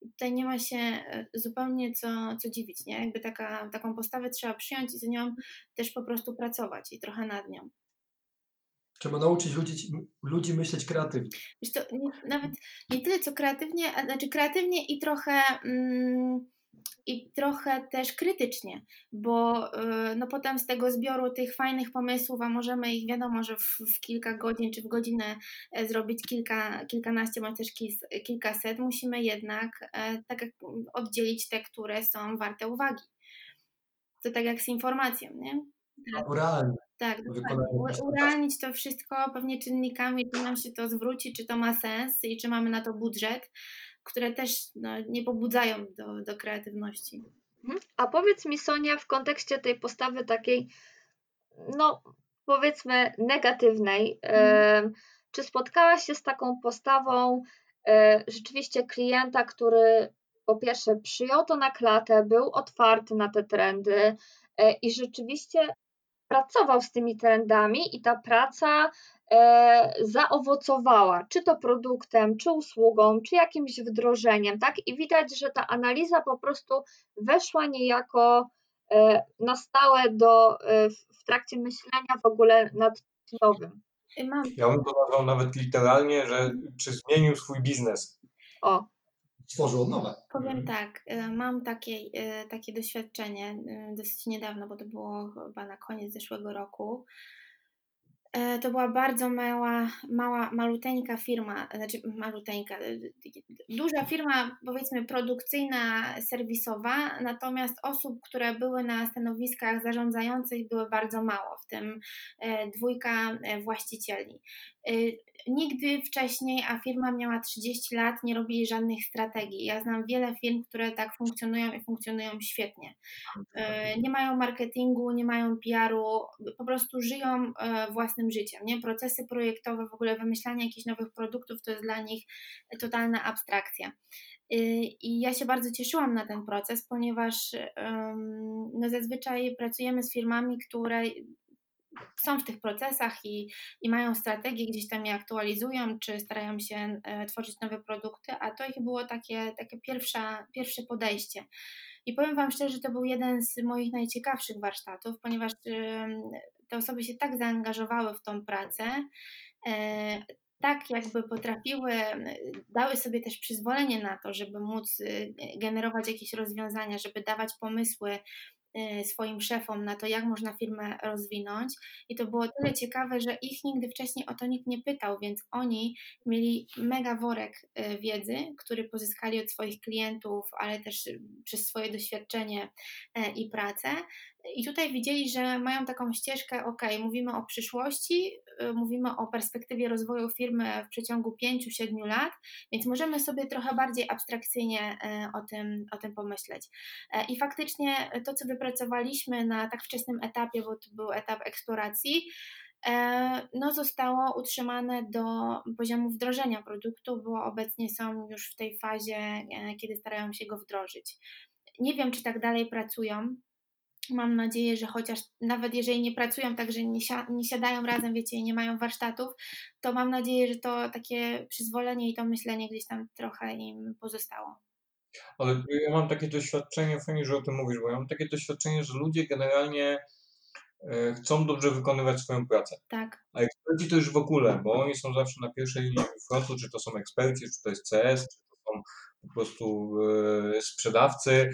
Tutaj nie ma się y, zupełnie co, co dziwić, nie? Jakby taka, taką postawę trzeba przyjąć i z nią też po prostu pracować i trochę nad nią. Trzeba nauczyć ludzi, ludzi myśleć kreatywnie. Wiesz to, nie, nawet nie tyle co kreatywnie, a znaczy kreatywnie i trochę mm, i trochę też krytycznie, bo y, no potem z tego zbioru tych fajnych pomysłów, a możemy ich wiadomo, że w, w kilka godzin czy w godzinę e, zrobić kilka, kilkanaście bądź też kilkaset, musimy jednak e, tak jak oddzielić te, które są warte uwagi. To tak jak z informacją, nie? Naturalne. Tak, urealnić to wszystko pewnie czynnikami, czy nam się to zwróci, czy to ma sens i czy mamy na to budżet, które też no, nie pobudzają do, do kreatywności. Mhm. A powiedz mi, Sonia, w kontekście tej postawy takiej, no powiedzmy, negatywnej, mhm. czy spotkałaś się z taką postawą e, rzeczywiście klienta, który po pierwsze przyjął to na klatę, był otwarty na te trendy e, i rzeczywiście pracował z tymi trendami i ta praca e, zaowocowała, czy to produktem, czy usługą, czy jakimś wdrożeniem, tak? I widać, że ta analiza po prostu weszła niejako e, na stałe do, e, w trakcie myślenia w ogóle nad nowym. Ja bym to nazwał nawet literalnie, że czy zmienił swój biznes. O, stworzył od nowa. Powiem mhm. tak, y, mam takie, y, takie doświadczenie y, dosyć niedawno, bo to było chyba na koniec zeszłego roku. To była bardzo mała, mała, maluteńka firma, znaczy maluteńka, duża firma, powiedzmy produkcyjna, serwisowa, natomiast osób, które były na stanowiskach zarządzających było bardzo mało, w tym dwójka właścicieli. Nigdy wcześniej, a firma miała 30 lat, nie robili żadnych strategii. Ja znam wiele firm, które tak funkcjonują i funkcjonują świetnie. Nie mają marketingu, nie mają PR-u, po prostu żyją własnym życiem. Nie? Procesy projektowe, w ogóle wymyślanie jakichś nowych produktów to jest dla nich totalna abstrakcja. I ja się bardzo cieszyłam na ten proces, ponieważ no zazwyczaj pracujemy z firmami, które są w tych procesach i, i mają strategię, gdzieś tam je aktualizują, czy starają się e, tworzyć nowe produkty, a to ich było takie, takie pierwsza, pierwsze podejście. I powiem Wam szczerze, to był jeden z moich najciekawszych warsztatów, ponieważ te osoby się tak zaangażowały w tą pracę, e, tak jakby potrafiły, dały sobie też przyzwolenie na to, żeby móc y, generować jakieś rozwiązania, żeby dawać pomysły swoim szefom na to, jak można firmę rozwinąć. I to było tyle ciekawe, że ich nigdy wcześniej o to nikt nie pytał, więc oni mieli mega worek y, wiedzy, który pozyskali od swoich klientów, ale też przez swoje doświadczenie i pracę. I tutaj widzieli, że mają taką ścieżkę, ok, mówimy o przyszłości, mówimy o perspektywie rozwoju firmy w przeciągu 5-7 lat, więc możemy sobie trochę bardziej abstrakcyjnie o tym, o tym pomyśleć. E, I faktycznie to, co wypracowaliśmy na tak wczesnym etapie, bo to był etap eksploracji, e, no, zostało utrzymane do poziomu wdrożenia produktu, bo obecnie są już w tej fazie, e, kiedy starają się go wdrożyć. Nie wiem, czy tak dalej pracują. Mam nadzieję, że chociaż nawet jeżeli nie pracują tak, że nie, nie siadają razem, wiecie, i nie mają warsztatów, to mam nadzieję, że to takie przyzwolenie i to myślenie gdzieś tam trochę im pozostało. Ale ja mam takie doświadczenie, fajnie, że o tym mówisz, bo ja mam takie doświadczenie, że ludzie generalnie e, chcą dobrze wykonywać swoją pracę. Tak. A eksperci to już w ogóle, bo oni są zawsze na pierwszej linii frontu, czy to są eksperci, czy to jest CS, czy to są po prostu e, sprzedawcy,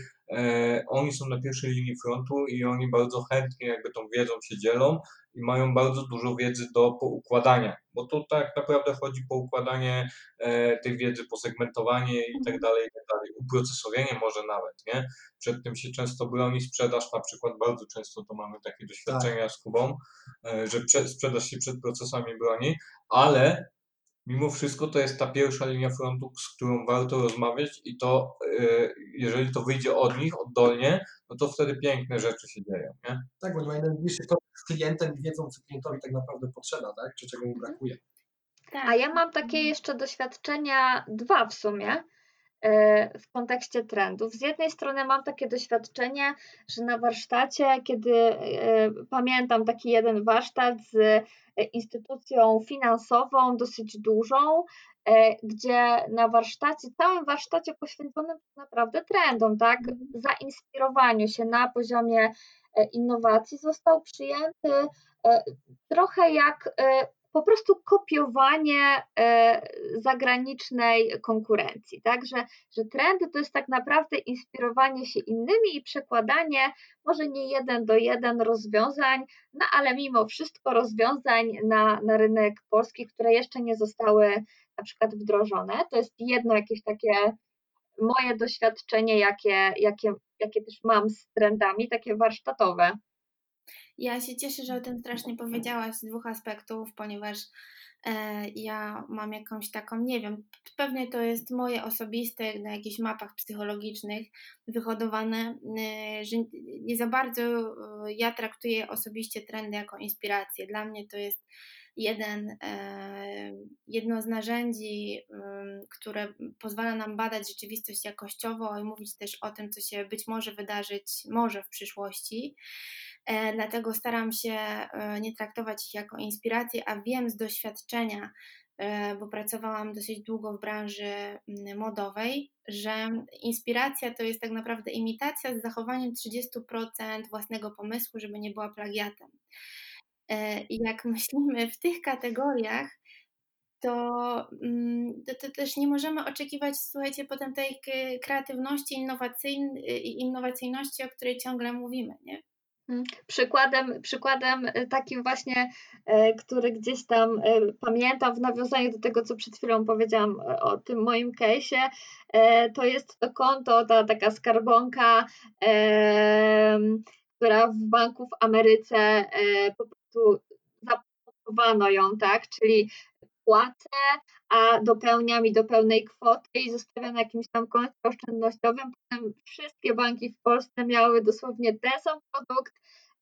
oni są na pierwszej linii frontu i oni bardzo chętnie jakby tą wiedzą się dzielą i mają bardzo dużo wiedzy do poukładania, bo to tak naprawdę chodzi po układanie e, tej wiedzy, posegmentowanie i tak dalej, i tak dalej, uprocesowanie może nawet, nie? Przed tym się często broni sprzedaż, na przykład bardzo często to mamy takie doświadczenia tak. z Kubą, e, że prze, sprzedaż się przed procesami broni, ale mimo wszystko to jest ta pierwsza linia frontu, z którą warto rozmawiać i to, e, jeżeli to wyjdzie od nich, oddolnie, no to wtedy piękne rzeczy się dzieją, nie? Tak, bo oni mają najbliższy to z klientem i wiedzą, co klientowi tak naprawdę potrzeba, tak? Czy czego mu brakuje. Tak. A ja mam takie jeszcze doświadczenia, dwa w sumie, w kontekście trendów. Z jednej strony mam takie doświadczenie, że na warsztacie, kiedy e, pamiętam taki jeden warsztat z instytucją finansową, dosyć dużą, e, gdzie na warsztacie, całym warsztacie poświęconym naprawdę trendom, tak, mhm. zainspirowaniu się na poziomie e, innowacji został przyjęty e, trochę jak po prostu kopiowanie e, zagranicznej konkurencji. Tak, że, że trendy to jest tak naprawdę inspirowanie się innymi i przekładanie może nie jeden do jeden rozwiązań, no ale mimo wszystko rozwiązań na, na rynek polski, które jeszcze nie zostały na przykład wdrożone. To jest jedno jakieś takie moje doświadczenie, jakie, jakie, jakie też mam z trendami, takie warsztatowe. Ja się cieszę, że o tym strasznie powiedziałaś z dwóch aspektów, ponieważ e, ja mam jakąś taką, nie wiem, pewnie to jest moje osobiste na jakichś mapach psychologicznych wyhodowane, e, że nie za bardzo e, ja traktuję osobiście trendy jako inspirację. Dla mnie to jest jeden, jedno z narzędzi, które pozwala nam badać rzeczywistość jakościowo i mówić też o tym, co się być może wydarzyć może w przyszłości. E, dlatego staram się e, nie traktować ich jako inspiracji, a wiem z doświadczenia, e, bo pracowałam dosyć długo w branży mm, modowej, że inspiracja to jest tak naprawdę imitacja z zachowaniem 30% własnego pomysłu, żeby nie była plagiatem. I jak <laughs> myślimy w tych kategoriach, to, mm, to, to, też nie możemy oczekiwać, słuchajcie, potem tej kreatywności, innowacyjności, o której ciągle mówimy. Nie? Przykładem, przykładem e, takim właśnie, e, który gdzieś tam e, pamiętam w nawiązaniu do tego, co przed chwilą powiedziałam o tym moim case'ie, to jest to konto, ta taka skarbonka, która w banku w Ameryce po prostu zaproponowano ją, tak, czyli płacę, a dopełniam i do pełnej kwoty i zostawiam na jakimś tam koncie oszczędnościowym. Potem wszystkie banki w Polsce miały dosłownie ten sam produkt,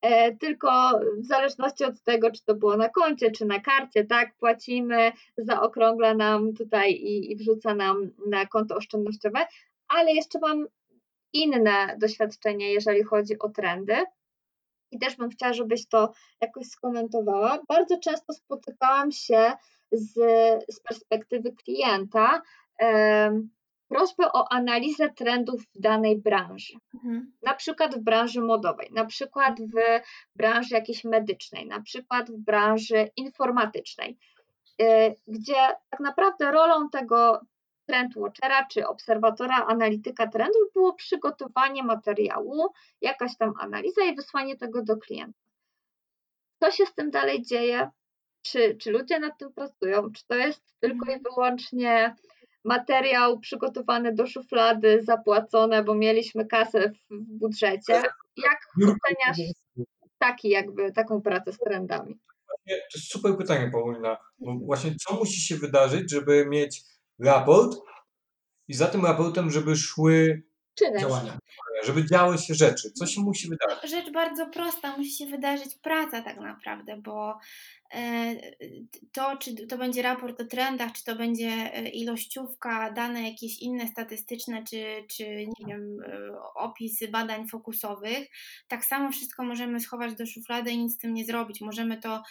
e, tylko w zależności od tego, czy to było na koncie, czy na karcie, tak, płacimy, zaokrągla nam tutaj i, i wrzuca nam na konto oszczędnościowe, ale jeszcze mam inne doświadczenie, jeżeli chodzi o trendy. I też bym chciała, żebyś to jakoś skomentowała. Bardzo często spotykałam się z, z perspektywy klienta prośbę o analizę trendów w danej branży. Mhm. Na przykład w branży modowej, na przykład w branży jakiejś medycznej, na przykład w branży informatycznej, y, gdzie tak naprawdę rolą tego Trend Watchera czy obserwatora analityka trendów było przygotowanie materiału, jakaś tam analiza i wysłanie tego do klienta. Co się z tym dalej dzieje? Czy, czy ludzie nad tym pracują? Czy to jest tylko i mhm. wyłącznie materiał przygotowany do szuflady, zapłacone, bo mieliśmy kasę w budżecie? Jak oceniasz taki jakby, taką pracę z trendami? To jest super pytanie, Paulina. Bo właśnie co musi się wydarzyć, żeby mieć raport i za tym raportem, żeby szły działania, żeby działy się rzeczy. Co się musi wydarzyć? Rzecz bardzo prosta, musi się wydarzyć praca tak naprawdę, bo to, czy to będzie raport o trendach, czy to będzie e, ilościówka, dane jakieś inne statystyczne, czy, czy nie wiem, e, opisy badań fokusowych, tak samo wszystko możemy schować do szuflady i nic z tym nie zrobić. Możemy to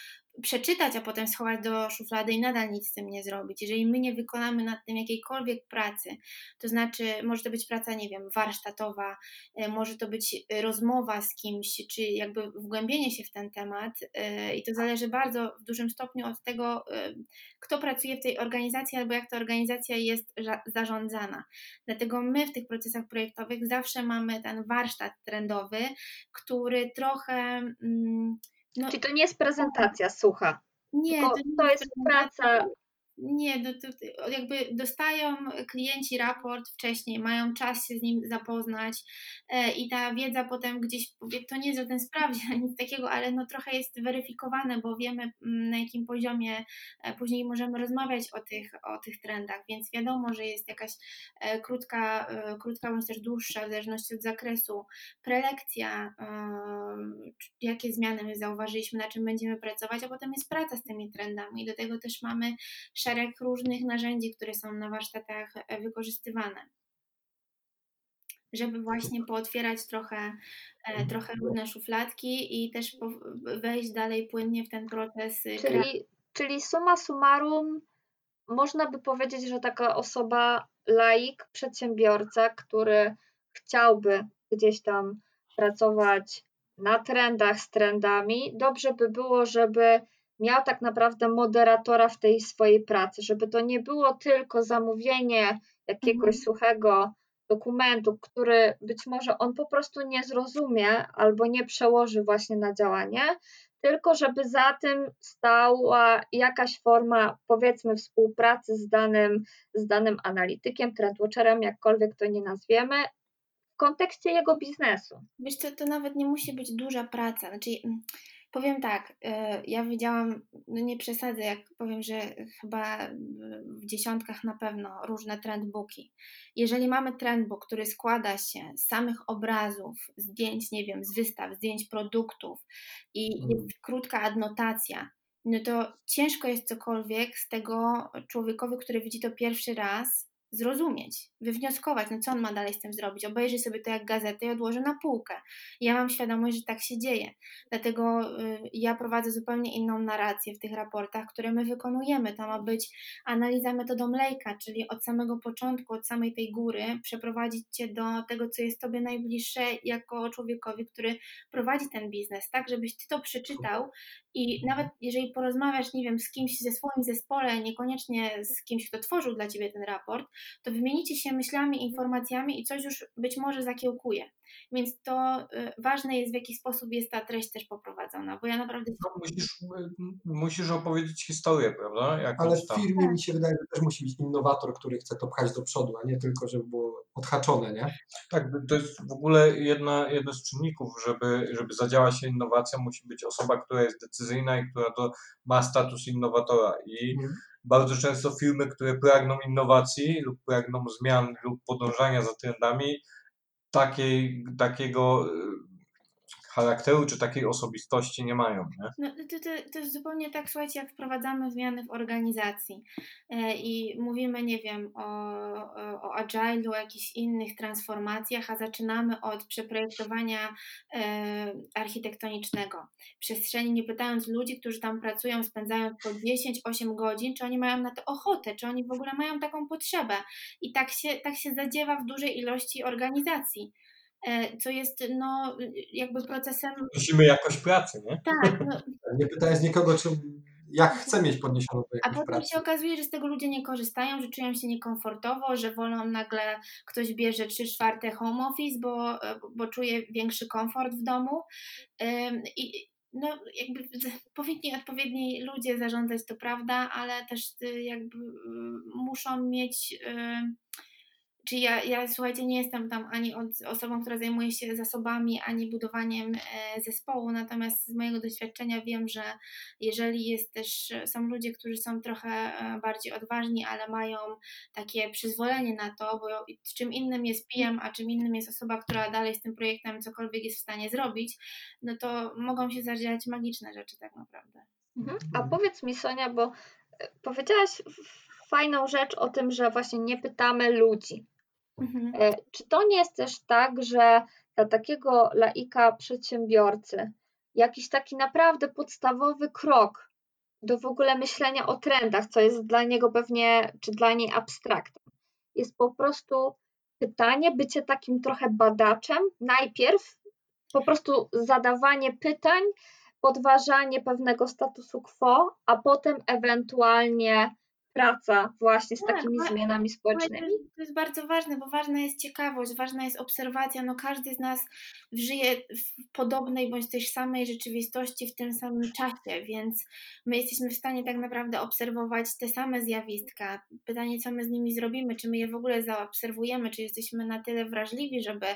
przeczytać, a potem schować do szuflady i nadal nic z tym nie zrobić. Jeżeli my nie wykonamy nad tym jakiejkolwiek pracy, to znaczy może to być praca, nie wiem, warsztatowa, e, może to być rozmowa z kimś, czy jakby wgłębienie się w ten temat e, i to zależy bardzo w dużym stopniu od tego, e, kto pracuje w tej organizacji albo jak ta organizacja jest zarządzana. Dlatego my w tych procesach projektowych zawsze mamy ten warsztat trendowy, który trochę mm, no, Czyli to nie jest prezentacja sucha. Nie, to, nie to jest praca nie, no to, jakby dostają klienci raport wcześniej, mają czas się z nim zapoznać e, i ta wiedza potem gdzieś, to nie jest żaden sprawdzian, <laughs> nic takiego, ale no trochę jest weryfikowane, bo wiemy mm, na jakim poziomie e, później możemy rozmawiać o tych, o tych trendach, więc wiadomo, że jest jakaś e, krótka, krótka bądź też dłuższa, w zależności od zakresu, prelekcja, jakie zmiany my zauważyliśmy, na czym będziemy pracować, a potem jest praca z tymi trendami. I do tego też mamy szereg różnych narzędzi, które są na warsztatach e, wykorzystywane. Żeby właśnie pootwierać trochę, e, mhm. trochę różne szufladki i też wejść dalej płynnie w ten proces. Y, czyli, czyli suma summarum, można by powiedzieć, że taka osoba, laik, przedsiębiorca, który chciałby gdzieś tam pracować na trendach z trendami, dobrze by było, żeby miał tak naprawdę moderatora w tej swojej pracy, żeby to nie było tylko zamówienie jakiegoś mhm. suchego dokumentu, który być może on po prostu nie zrozumie albo nie przełoży właśnie na działanie, tylko żeby za tym stała jakaś forma, powiedzmy, współpracy z danym, z danym analitykiem, trendwatcherem, jakkolwiek to nie nazwiemy, w kontekście jego biznesu. Wiesz co, to nawet nie musi być duża praca. Znaczy, Powiem tak, e, ja widziałam, no nie przesadzę, jak powiem, że chyba w dziesiątkach na pewno różne trendbooki. Jeżeli mamy trendbook, który składa się z samych obrazów, zdjęć, nie wiem, z wystaw, zdjęć produktów i mhm. jest krótka adnotacja, no to ciężko jest cokolwiek z tego człowiekowi, który widzi to pierwszy raz, zrozumieć, wywnioskować, no co on ma dalej z tym zrobić. Obejrzy sobie to jak gazetę i odłoży na półkę. Ja mam świadomość, że tak się dzieje. Dlatego y, ja prowadzę zupełnie inną narrację w tych raportach, które my wykonujemy. To ma być analiza metodą Lejka, czyli od samego początku, od samej tej góry, przeprowadzić cię do tego, co jest tobie najbliższe jako człowiekowi, który prowadzi ten biznes, tak, żebyś ty to przeczytał i nawet jeżeli porozmawiasz, nie wiem, z kimś ze swoim zespole, niekoniecznie z kimś, kto tworzył dla ciebie ten raport, to wymienicie się myślami, informacjami i coś już być może zakiełkuje. Więc to y, ważne jest, w jaki sposób jest ta treść też poprowadzona, bo ja naprawdę... No, musisz, musisz opowiedzieć historię, prawda? Jakąś Ale w firmie tam. mi się wydaje, że też musi być innowator, który chce to pchać do przodu, a nie tylko, żeby było odhaczone, nie? Tak, to jest w ogóle jedna, jeden z czynników, żeby, żeby zadziała się innowacja, musi być osoba, która jest decyzyjna i która to ma status innowatora i mhm bardzo często firmy, które pragną innowacji lub pragną zmian lub podążania za trendami, takiej, takiego charakteru czy takiej osobistości nie mają. Nie? No, to, to, to jest zupełnie tak, słuchajcie, jak wprowadzamy zmiany w organizacji e, i mówimy, nie wiem, o, o, agile'u, jakichś innych transformacjach, a zaczynamy od przeprojektowania e, architektonicznego przestrzeni, nie pytając ludzi, którzy tam pracują, spędzają po 10-8 godzin, czy oni mają na to ochotę, czy oni w ogóle mają taką potrzebę. I tak się, tak się zadziewa w dużej ilości organizacji. E, co jest no, jakby procesem. Musimy jakoś pracy, nie? Tak. No. <laughs> Nie pytając nikogo, czy jak chcę mieć podniesioną do A potem się okazuje, że z tego ludzie nie korzystają, że czują się niekomfortowo, że wolą nagle ktoś bierze 3 czwarte home office, bo, bo czuje większy komfort w domu. I no, jakby <laughs> powinni odpowiedni ludzie zarządzać, to prawda, ale też y, jakby muszą mieć. Czyli ja, ja, słuchajcie, nie jestem tam ani osobą, która zajmuje się zasobami, ani budowaniem e, zespołu, natomiast z mojego doświadczenia wiem, że jeżeli jest też, są ludzie, którzy są trochę e, bardziej odważni, ale mają takie przyzwolenie na to, bo czym innym jest PM, a czym innym jest osoba, która dalej z tym projektem cokolwiek jest w stanie zrobić, no to mogą się zadziać magiczne rzeczy tak naprawdę. Mhm. A powiedz mi Sonia, bo e, powiedziałaś fajną rzecz o tym, że właśnie nie pytamy ludzi. Mhm. E, czy to nie jest też tak, że dla takiego laika przedsiębiorcy jakiś taki naprawdę podstawowy krok do w ogóle myślenia o trendach, co jest dla niego pewnie, czy dla niej abstraktem, jest po prostu pytanie, bycie takim trochę badaczem, najpierw po prostu zadawanie pytań, podważanie pewnego statusu quo, a potem ewentualnie praca właśnie z tak, takimi tak, zmianami społecznymi. To jest bardzo ważne, bo ważna jest ciekawość, ważna jest obserwacja. No każdy z nas żyje w podobnej bądź też samej rzeczywistości w tym samym czasie, więc my jesteśmy w stanie tak naprawdę obserwować te same zjawiska. Pytanie, co my z nimi zrobimy, czy my je w ogóle zaobserwujemy, czy jesteśmy na tyle wrażliwi, żeby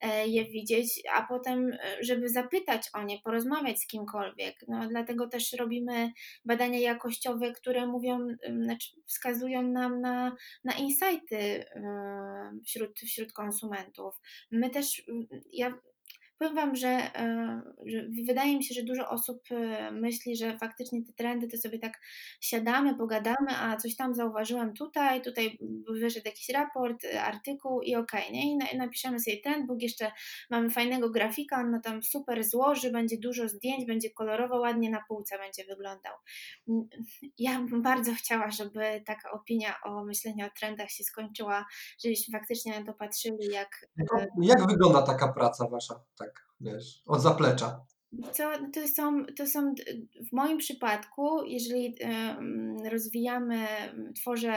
e, je widzieć, a potem, e, żeby zapytać o nie, porozmawiać z kimkolwiek. No dlatego też robimy badania jakościowe, które mówią, znaczy wskazują nam na, na insighty wśród, wśród konsumentów. My też, ja Powiem Wam, że, e, że, wydaje mi się, że dużo osób e, myśli, że faktycznie te trendy to sobie tak siadamy, pogadamy, a coś tam zauważyłem tutaj, tutaj wyszedł jakiś raport, e, artykuł i okej, okay, nie? I napiszemy sobie ten, Bóg jeszcze mamy fajnego grafika, on tam super złoży, będzie dużo zdjęć, będzie kolorowo, ładnie na półce będzie wyglądał. Ja bym bardzo chciała, żeby taka opinia o myśleniu o trendach się skończyła, żebyśmy faktycznie na to patrzyli, jak... Jak wygląda taka praca Wasza? Tak wiesz, od zaplecza. Co, to, są, to są w moim przypadku, jeżeli rozwijamy, tworzę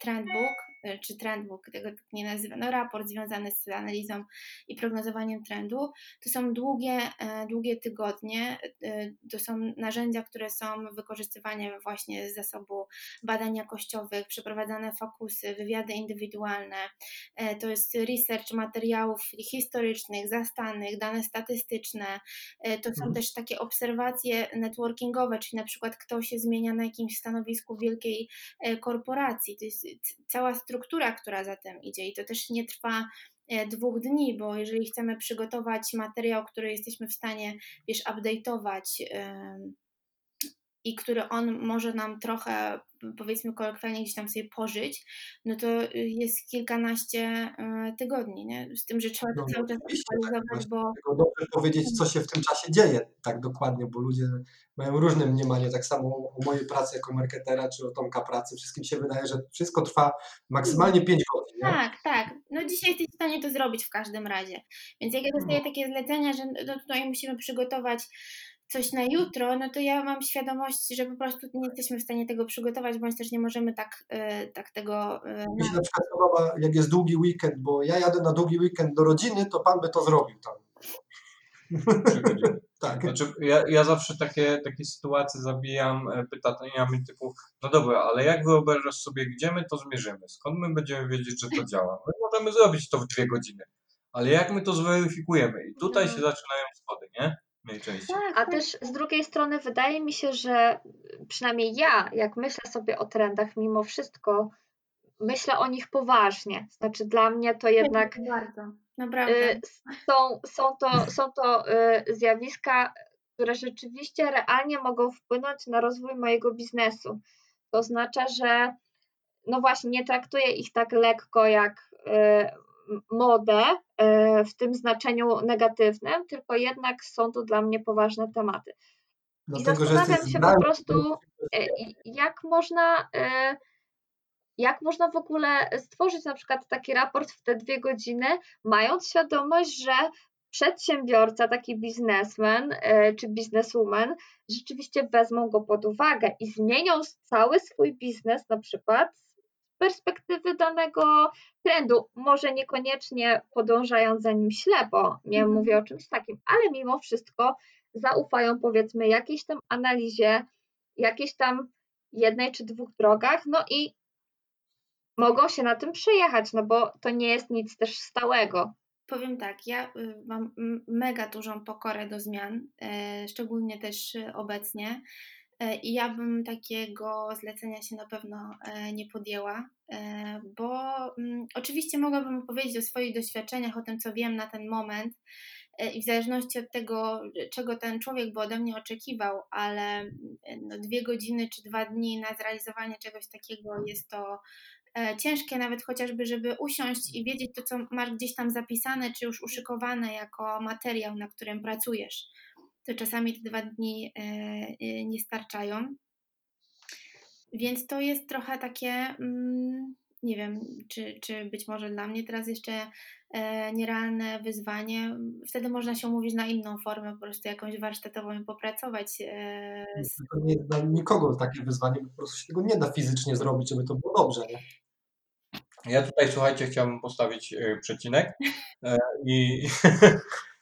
trendbook, E, czy trendbook, tego tak nie nazywa, no raport związany z analizą i prognozowaniem trendu. To są długie, e, długie tygodnie, e, to są narzędzia, które są wykorzystywane właśnie z zasobu badań jakościowych, przeprowadzane fokusy, wywiady indywidualne, to jest research materiałów historycznych, zastanych, dane statystyczne, to są mhm. też takie obserwacje networkingowe, czyli na przykład kto się zmienia na jakimś stanowisku wielkiej korporacji. To jest cała struktura struktura, która za tym idzie i to też nie trwa e, dwóch dni, bo jeżeli chcemy przygotować materiał, który jesteśmy w stanie, wiesz, update'ować i który on może nam trochę, powiedzmy kolokwialnie, gdzieś tam sobie pożyć, no to jest kilkanaście e, tygodni, nie? Z tym, że trzeba to no, cały czas aktualizować, tak, bo... Dobrze powiedzieć, co się w tym czasie dzieje tak dokładnie, bo ludzie mają różne mniemanie, tak samo o mojej pracy jako marketera, czy o Tomka pracy, wszystkim się wydaje, że wszystko trwa maksymalnie 5 godzin. Nie? Tak, tak. No dzisiaj jesteś w stanie to zrobić w każdym razie. Więc jak ja dostaję no. takie zlecenia, że no tutaj musimy przygotować coś na jutro, no to ja mam świadomość, że po prostu nie jesteśmy w stanie tego przygotować, bądź też nie możemy tak, e, tak tego. Mi się na przykład podoba, jak jest długi weekend, bo ja jadę na długi weekend do rodziny, to pan by to zrobił tam. <laughs> tak. Znaczy, ja, ja zawsze takie, takie sytuacje zabijam e, pytaniami typu, no dobra, ale jak wyobrażasz sobie, gdzie my to zmierzymy? Skąd my będziemy wiedzieć, że to działa? My możemy zrobić to w dwie godziny, ale jak my to zweryfikujemy? I tutaj się mhm. zaczynają schody, nie? Najczęściej. Tak, A tak. też z drugiej strony wydaje mi się, że przynajmniej ja, jak myślę sobie o trendach, mimo wszystko myślę o nich poważnie. Znaczy dla mnie to jednak bardzo. Naprawdę. Y, są, są to, są to y, zjawiska, które rzeczywiście realnie mogą wpłynąć na rozwój mojego biznesu. To oznacza, że no właśnie nie traktuję ich tak lekko jak y, modę e, w tym znaczeniu negatywnym, tylko jednak są to dla mnie poważne tematy. I zastanawiam się po prostu, e, jak można, e, jak można w ogóle stworzyć na przykład taki raport w te dwie godziny, mając świadomość, że przedsiębiorca, taki biznesmen czy bizneswoman rzeczywiście wezmą go pod uwagę i zmienią cały swój biznes na przykład perspektywy danego trendu. Może niekoniecznie podążając za nim ślepo, nie Mhm. mówię o czymś takim, ale mimo wszystko zaufają powiedzmy jakiejś tam analizie, jakiejś tam jednej czy dwóch drogach, no i mogą się na tym przejechać, no bo to nie jest nic też stałego. Powiem tak, ja y, mam mega dużą pokorę do zmian, e, szczególnie też y, obecnie. E, I ja bym takiego zlecenia się na pewno e, nie podjęła, e, bo mm, oczywiście mogłabym opowiedzieć o swoich doświadczeniach, o tym, co wiem na ten moment i w zależności od tego, czego ten człowiek by ode mnie oczekiwał, ale mm, no, dwie godziny czy dwa dni na zrealizowanie czegoś takiego jest to ciężkie, nawet chociażby, żeby usiąść i wiedzieć to, co masz gdzieś tam zapisane, czy już uszykowane jako materiał, na którym pracujesz. To czasami te dwa dni e, e, nie starczają. Więc to jest trochę takie, mm, nie wiem, czy, czy być może dla mnie teraz jeszcze e, nierealne wyzwanie. Wtedy można się umówić na inną formę, po prostu jakąś warsztatową i popracować z To nie jest dla nikogo takie wyzwanie, po prostu się tego nie da fizycznie zrobić, żeby to było dobrze. Nie? Ja tutaj, słuchajcie, chciałbym postawić przecinek i, <laughs>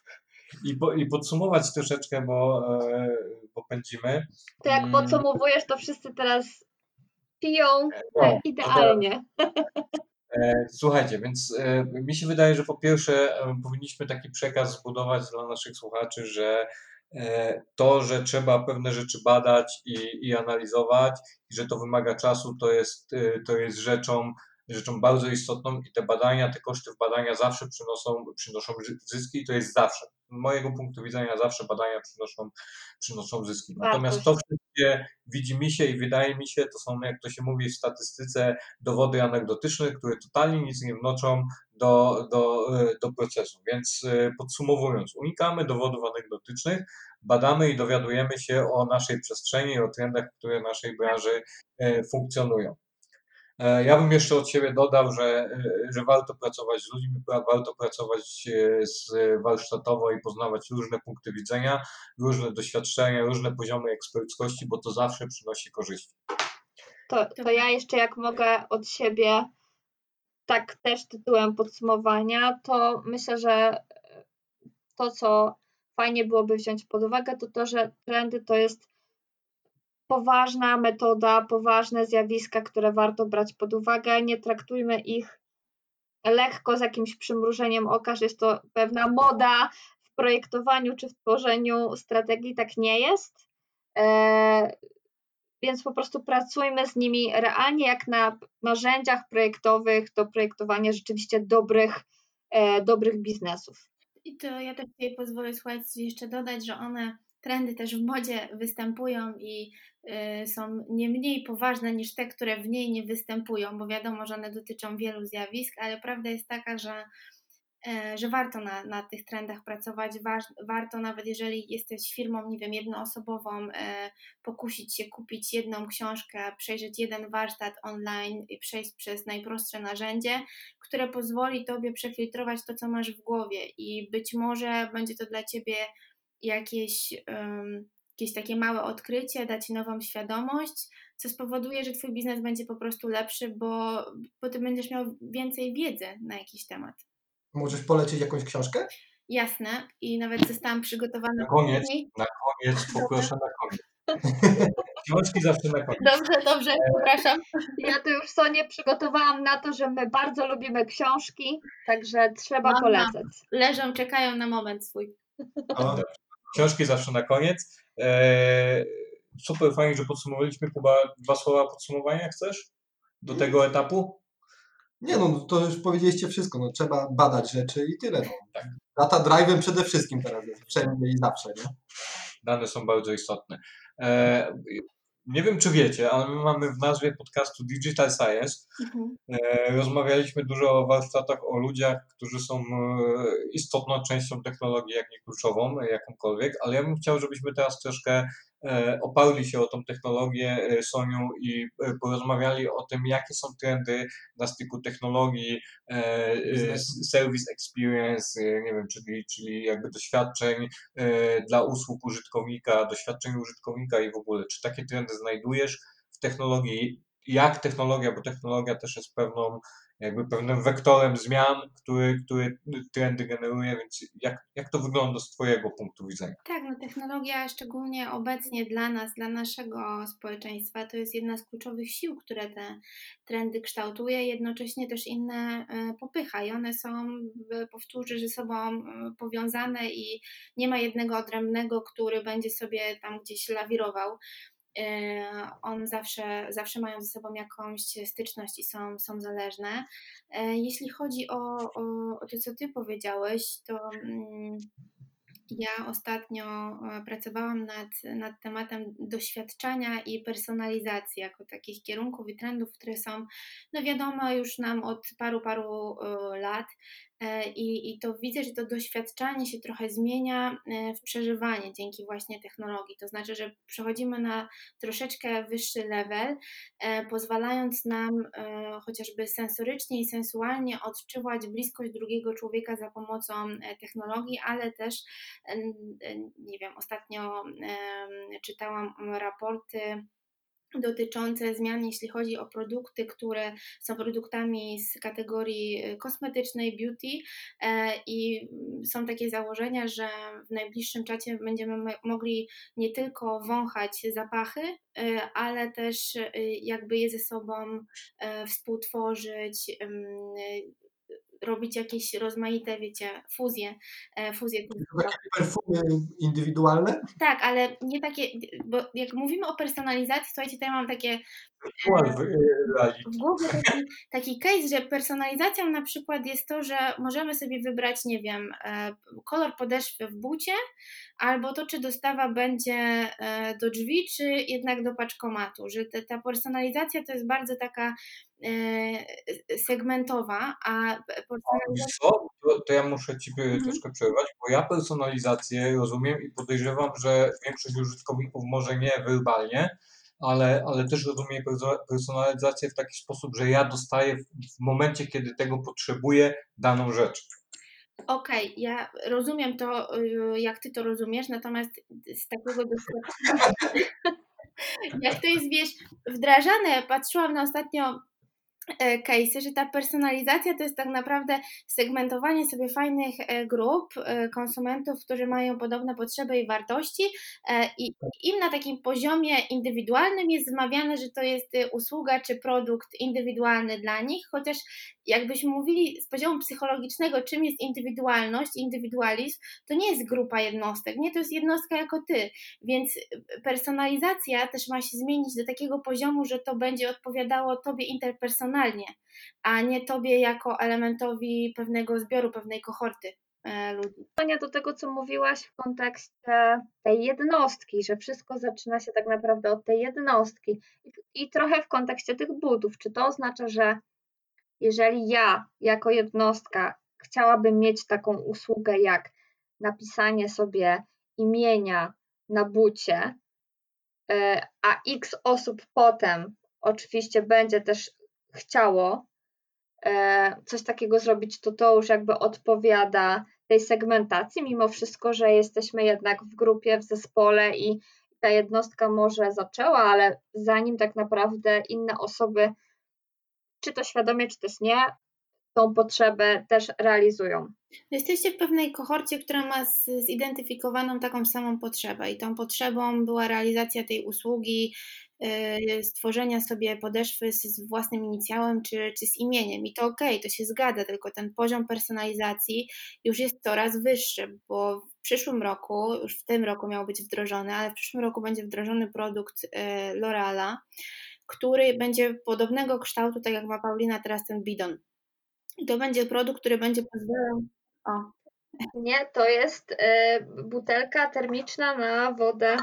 i, po, i podsumować troszeczkę, bo, e, bo pędzimy. To jak Mm. podsumowujesz, to wszyscy teraz piją No, idealnie. E, Słuchajcie, więc e, mi się wydaje, że po pierwsze e, powinniśmy taki przekaz zbudować dla naszych słuchaczy, że e, to, że trzeba pewne rzeczy badać i, i analizować, i że to wymaga czasu, to jest, e, to jest rzeczą, rzeczą bardzo istotną i te badania, te koszty w badania zawsze przynoszą, przynoszą zy- zyski i to jest zawsze. Z mojego punktu widzenia zawsze badania przynoszą, przynoszą zyski. Natomiast to wszystkie widzi mi się i wydaje mi się, to są, jak to się mówi w statystyce, dowody anegdotyczne, które totalnie nic nie wnoszą do, do, do procesu. Więc e, podsumowując, unikamy dowodów anegdotycznych, badamy i dowiadujemy się o naszej przestrzeni, o trendach, które w naszej branży e, funkcjonują. E, Ja bym jeszcze od siebie dodał, że, e, że warto pracować z ludźmi, warto pracować e, z warsztatowo i poznawać różne punkty widzenia, różne doświadczenia, różne poziomy eksperckości, bo to zawsze przynosi korzyści. To, to ja jeszcze jak mogę od siebie, tak też tytułem podsumowania, to myślę, że to, co fajnie byłoby wziąć pod uwagę, to to, że trendy to jest poważna metoda, poważne zjawiska, które warto brać pod uwagę. Nie traktujmy ich lekko z jakimś przymrużeniem oka, że jest to pewna moda w projektowaniu czy w tworzeniu strategii. Tak nie jest. E, więc po prostu pracujmy z nimi realnie jak na narzędziach projektowych do projektowania rzeczywiście dobrych, e, dobrych biznesów. I to ja też sobie pozwolę słuchać jeszcze dodać, że one, trendy też w modzie występują i są nie mniej poważne niż te, które w niej nie występują, bo wiadomo, że one dotyczą wielu zjawisk, ale prawda jest taka, że, e, że warto na, na tych trendach pracować, warto nawet jeżeli jesteś firmą, nie wiem, jednoosobową, e, pokusić się kupić jedną książkę, przejrzeć jeden warsztat online i przejść przez najprostsze narzędzie, które pozwoli Tobie przefiltrować to, co masz w głowie. I być może będzie to dla Ciebie jakieś, um, jakieś takie małe odkrycie, da Ci nową świadomość, co spowoduje, że Twój biznes będzie po prostu lepszy, bo, bo Ty będziesz miał więcej wiedzy na jakiś temat. Możesz polecić jakąś książkę? Jasne i nawet zostałam przygotowana Na koniec, na koniec, poproszę na koniec. <laughs> Książki zawsze na koniec. Dobrze, dobrze, przepraszam. Ja tu już Sonię przygotowałam na to, że my bardzo lubimy książki, także trzeba Mam, polecać. Leżą, czekają na moment swój. O, Książki zawsze na koniec. Eee, super, fajnie, że podsumowaliśmy. Kuba, dwa słowa podsumowania chcesz do tego etapu? nie no, to już powiedzieliście wszystko. No, trzeba badać rzeczy i tyle. No. Tak. Data drive'em przede wszystkim teraz jest. Wszędzie i zawsze. Nie? Dane są bardzo istotne. Nie wiem, czy wiecie, ale my mamy w nazwie podcastu Digital Science Mhm. E, Rozmawialiśmy dużo o warsztatach, o ludziach, którzy są e, istotną częścią technologii, jak nie kluczową, e, jakąkolwiek, ale ja bym chciał, żebyśmy teraz troszkę oparli się o tą technologię e, Sonią i e, porozmawiali o tym, jakie są trendy na styku technologii, e, e, service experience, e, nie wiem, czyli, czyli jakby doświadczeń e, dla usług użytkownika, doświadczeń użytkownika i w ogóle, czy takie trendy znajdujesz w technologii, jak technologia, bo technologia też jest pewną, jakby pewnym wektorem zmian, który, który trendy generuje, więc jak, jak to wygląda z Twojego punktu widzenia? Tak, no technologia szczególnie obecnie dla nas, dla naszego społeczeństwa, to jest jedna z kluczowych sił, które te trendy kształtuje, jednocześnie też inne e, popycha i one są, powtórzę, ze sobą e, powiązane i nie ma jednego odrębnego, który będzie sobie tam gdzieś lawirował. E, on zawsze, zawsze mają ze sobą jakąś styczność i są, są zależne. E, Jeśli chodzi o, o, o to, co Ty powiedziałeś, to mm, ja ostatnio e, pracowałam nad, nad tematem doświadczania i personalizacji jako takich kierunków i trendów, które są no wiadome już nam od paru, paru e, lat. E, I, I to widzę, że to doświadczanie się trochę zmienia e, w przeżywanie dzięki właśnie technologii. To znaczy, że przechodzimy na troszeczkę wyższy level, e, pozwalając nam chociażby sensorycznie i sensualnie odczuwać bliskość drugiego człowieka za pomocą technologii, ale też, nie wiem, ostatnio czytałam raporty dotyczące zmian, jeśli chodzi o produkty, które są produktami z kategorii y, kosmetycznej, beauty e, i są takie założenia, że w najbliższym czasie będziemy mogli nie tylko wąchać zapachy, y, ale też y, jakby je ze sobą e, współtworzyć, robić jakieś rozmaite, wiecie, fuzje. e, fuzje Takie perfumy indywidualne? Tak, ale nie takie, bo jak mówimy o personalizacji, słuchajcie, ja mam takie reality. w głowie taki, taki case, że personalizacją na przykład jest to, że możemy sobie wybrać, nie wiem, e, kolor podeszwy w bucie, albo to, czy dostawa będzie e, do drzwi, czy jednak do paczkomatu, że ta personalizacja to jest bardzo taka e, segmentowa, a personalizacja... Co? To, to ja muszę Ci mhm. troszkę przerwać, bo ja personalizację rozumiem i podejrzewam, że większość użytkowników może nie werbalnie, ale, ale też rozumiem personalizację w taki sposób, że ja dostaję w momencie, kiedy tego potrzebuję, daną rzecz. Okej, okay, ja rozumiem to, y, jak ty to rozumiesz, natomiast z takiego doświadczenia, <laughs> jak to jest, wiesz, wdrażane, patrzyłam na ostatnio E, case'y, że ta personalizacja to jest tak naprawdę segmentowanie sobie fajnych e, grup e, konsumentów, którzy mają podobne potrzeby i wartości i im na takim poziomie indywidualnym jest zmawiane, że to jest usługa czy produkt indywidualny dla nich, chociaż jakbyśmy mówili z poziomu psychologicznego, czym jest indywidualność, indywidualizm, to nie jest grupa jednostek, nie, to jest jednostka jako ty, więc personalizacja też ma się zmienić do takiego poziomu, że to będzie odpowiadało tobie interpersonalnie, a nie tobie jako elementowi pewnego zbioru, pewnej kohorty e, ludzi. Do tego, co mówiłaś w kontekście tej jednostki, że wszystko zaczyna się tak naprawdę od tej jednostki i trochę w kontekście tych budów. Czy to oznacza, że jeżeli ja jako jednostka chciałabym mieć taką usługę jak napisanie sobie imienia na bucie, e, a x osób potem oczywiście będzie też chciało e, coś takiego zrobić, to to już jakby odpowiada tej segmentacji, mimo wszystko, że jesteśmy jednak w grupie, w zespole i ta jednostka może zaczęła, ale zanim tak naprawdę inne osoby czy to świadomie, czy też nie, tą potrzebę też realizują. Jesteście w pewnej kohorcie, która ma zidentyfikowaną taką samą potrzebę i tą potrzebą była realizacja tej usługi, yy, stworzenia sobie podeszwy z własnym inicjałem czy, czy z imieniem. I to okej, to się zgadza, tylko ten poziom personalizacji już jest coraz wyższy, bo w przyszłym roku, już w tym roku miał być wdrożony, ale w przyszłym roku będzie wdrożony produkt yy, L'Oreala który będzie podobnego kształtu, tak jak ma Paulina teraz ten bidon. I to będzie produkt, który będzie pozwalał. O. Nie, to jest y, butelka termiczna na wodę.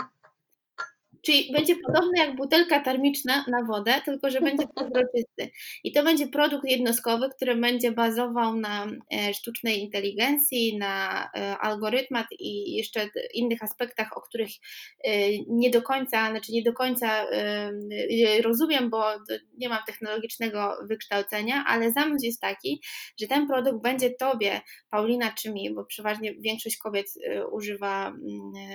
Czyli będzie podobny jak butelka termiczna na wodę, tylko że będzie <laughs> przezroczysty. I to będzie produkt jednostkowy, który będzie bazował na e, sztucznej inteligencji, na e, algorytmach i jeszcze innych aspektach, o których e, nie do końca, znaczy nie do końca rozumiem, bo nie mam technologicznego wykształcenia, ale zamysł jest taki, że ten produkt będzie Tobie, Paulina czy mi, bo przeważnie większość kobiet używa,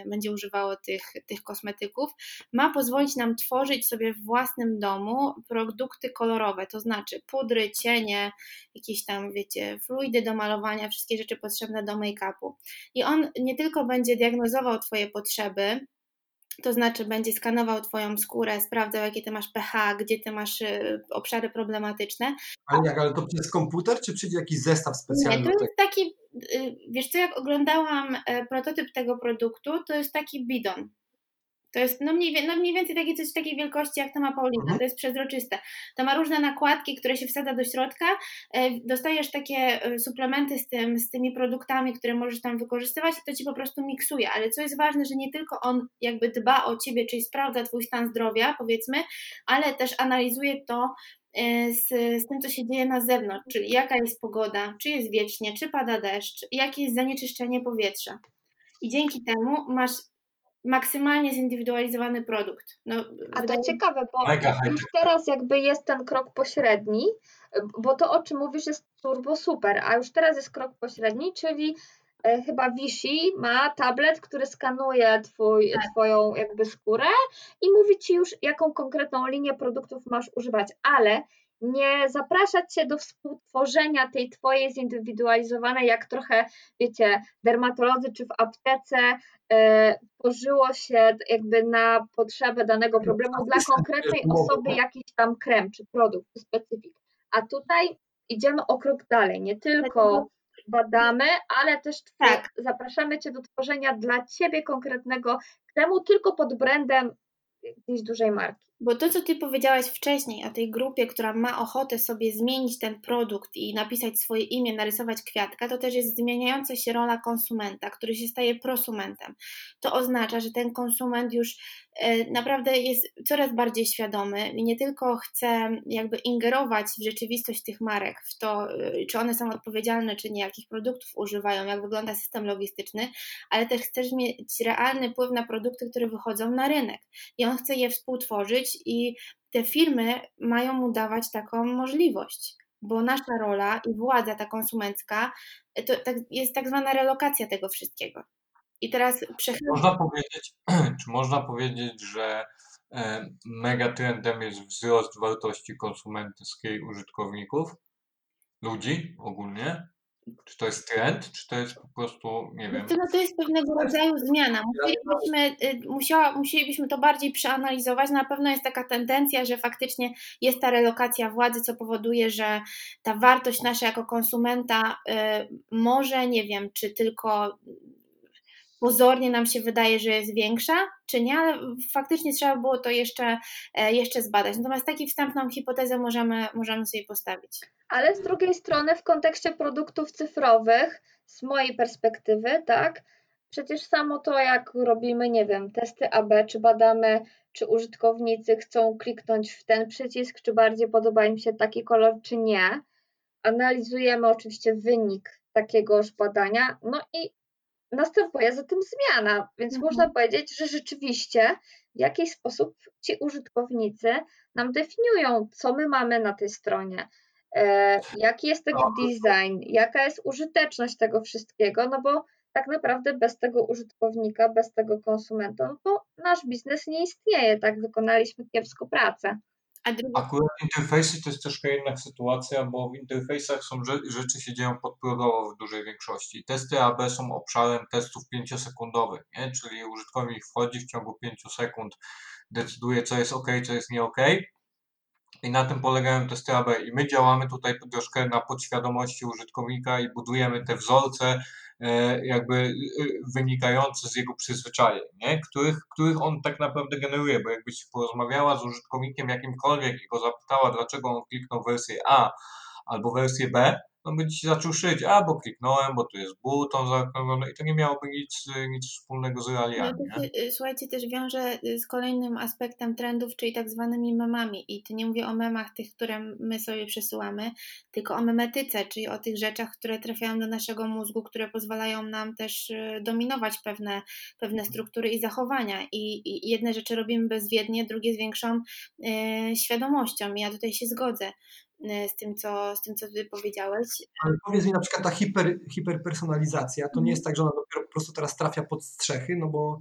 będzie używało tych, tych kosmetyków, ma pozwolić nam tworzyć sobie w własnym domu produkty kolorowe, to znaczy pudry, cienie, jakieś tam, wiecie, fluidy do malowania, wszystkie rzeczy potrzebne do make-upu. I on nie tylko będzie diagnozował Twoje potrzeby, to znaczy będzie skanował Twoją skórę, sprawdzał, jakie Ty masz pH, gdzie Ty masz y, obszary problematyczne. Ale jak, ale to przez komputer, czy przyjdzie jakiś zestaw specjalny? Nie, to jest taki, y, wiesz co, jak oglądałam e, prototyp tego produktu, to jest taki bidon. To jest no mniej, no mniej więcej takie coś takiej wielkości, jak to ma Paulina. Mhm. To jest przezroczyste. To ma różne nakładki, które się wsadza do środka. E, dostajesz takie e, suplementy z, tym, z tymi produktami, które możesz tam wykorzystywać i to ci po prostu miksuje. Ale co jest ważne, że nie tylko on jakby dba o ciebie, czyli sprawdza twój stan zdrowia, powiedzmy, ale też analizuje to e, z, z tym, co się dzieje na zewnątrz, czyli jaka jest pogoda, czy jest wiecznie, czy pada deszcz, jakie jest zanieczyszczenie powietrza. I dzięki temu masz maksymalnie zindywidualizowany produkt. No, A to ciekawe, bo już teraz jakby jest ten krok pośredni, bo to o czym mówisz jest turbo super, a już teraz jest krok pośredni, czyli e, chyba Vichy ma tablet, który skanuje twój, tak. twoją jakby skórę i mówi ci już jaką konkretną linię produktów masz używać, ale nie zapraszać się do współtworzenia tej twojej zindywidualizowanej, jak trochę, wiecie, dermatolodzy czy w aptece e, tworzyło się jakby na potrzebę danego problemu dla konkretnej osoby jakiś tam krem czy produkt, specyfik. A tutaj idziemy o krok dalej, nie tylko badamy, ale też tak. zapraszamy Cię do tworzenia dla Ciebie konkretnego kremu, tylko pod brandem jakiejś dużej marki. Bo to, co Ty powiedziałaś wcześniej o tej grupie, która ma ochotę sobie zmienić ten produkt i napisać swoje imię, narysować kwiatka, to też jest zmieniająca się rola konsumenta, który się staje prosumentem. To oznacza, że ten konsument już e, naprawdę jest coraz bardziej świadomy i nie tylko chce jakby ingerować w rzeczywistość tych marek, w to, e, czy one są odpowiedzialne, czy nie, jakich produktów używają, jak wygląda system logistyczny, ale też chce mieć realny wpływ na produkty, które wychodzą na rynek i on chce je współtworzyć i te firmy mają mu dawać taką możliwość, bo nasza rola i władza ta konsumencka to tak, jest tak zwana relokacja tego wszystkiego. I teraz przechylam... Można powiedzieć, <clears throat> czy można powiedzieć, że e, mega trendem jest wzrost wartości konsumenckiej użytkowników, ludzi ogólnie? Czy to jest trend, czy to jest po prostu, nie wiem. To, no to jest pewnego rodzaju zmiana. Musielibyśmy, y, musiała, musielibyśmy to bardziej przeanalizować. Na pewno jest taka tendencja, że faktycznie jest ta relokacja władzy, co powoduje, że ta wartość nasza jako konsumenta y, może, nie wiem, czy tylko pozornie nam się wydaje, że jest większa, czy nie, ale faktycznie trzeba było to jeszcze, e, jeszcze zbadać. Natomiast taką wstępną hipotezę możemy, możemy sobie postawić. Ale z drugiej strony, w kontekście produktów cyfrowych, z mojej perspektywy, tak, przecież samo to, jak robimy, nie wiem, testy AB, czy badamy, czy użytkownicy chcą kliknąć w ten przycisk, czy bardziej podoba im się taki kolor, czy nie. Analizujemy oczywiście wynik takiegoż badania, no i następuje za tym zmiana, więc mhm. można powiedzieć, że rzeczywiście w jakiś sposób ci użytkownicy nam definiują, co my mamy na tej stronie, jaki jest tego design, jaka jest użyteczność tego wszystkiego, no bo tak naprawdę bez tego użytkownika, bez tego konsumenta, no to nasz biznes nie istnieje, tak wykonaliśmy kiepską pracę. Akurat interfejsy to jest troszkę inna sytuacja, bo w interfejsach są rzeczy się dzieją podprogowo w dużej większości. Testy AB są obszarem testów 5-sekundowych, nie? czyli użytkownik wchodzi w ciągu 5 sekund, decyduje co jest ok, co jest nie ok. I na tym polegają testy AB. I my działamy tutaj troszkę na podświadomości użytkownika i budujemy te wzorce, E, jakby e, wynikające z jego przyzwyczajeń, nie? Których, których on tak naprawdę generuje, bo jakbyś porozmawiała z użytkownikiem jakimkolwiek i go zapytała, dlaczego on kliknął wersję A albo wersję B, on by ci zaczął szyć, a bo kliknąłem, bo tu jest but, on zaokrąglony i to nie miałoby nic, nic wspólnego z No realiami. to y, słuchajcie, też wiąże y, z kolejnym aspektem trendów, czyli tak zwanymi memami. I tu nie mówię o memach tych, które my sobie przesyłamy, tylko o memetyce, czyli o tych rzeczach, które trafiają do naszego mózgu, które pozwalają nam też y, dominować pewne, pewne struktury i zachowania. I, I jedne rzeczy robimy bezwiednie, drugie z większą y, świadomością. I ja tutaj się zgodzę y, z tym, co, z tym, co ty powiedziałeś. Ale powiedz mi na przykład ta hiper, hiperpersonalizacja, to nie jest tak, że ona dopiero po prostu teraz trafia pod strzechy, no bo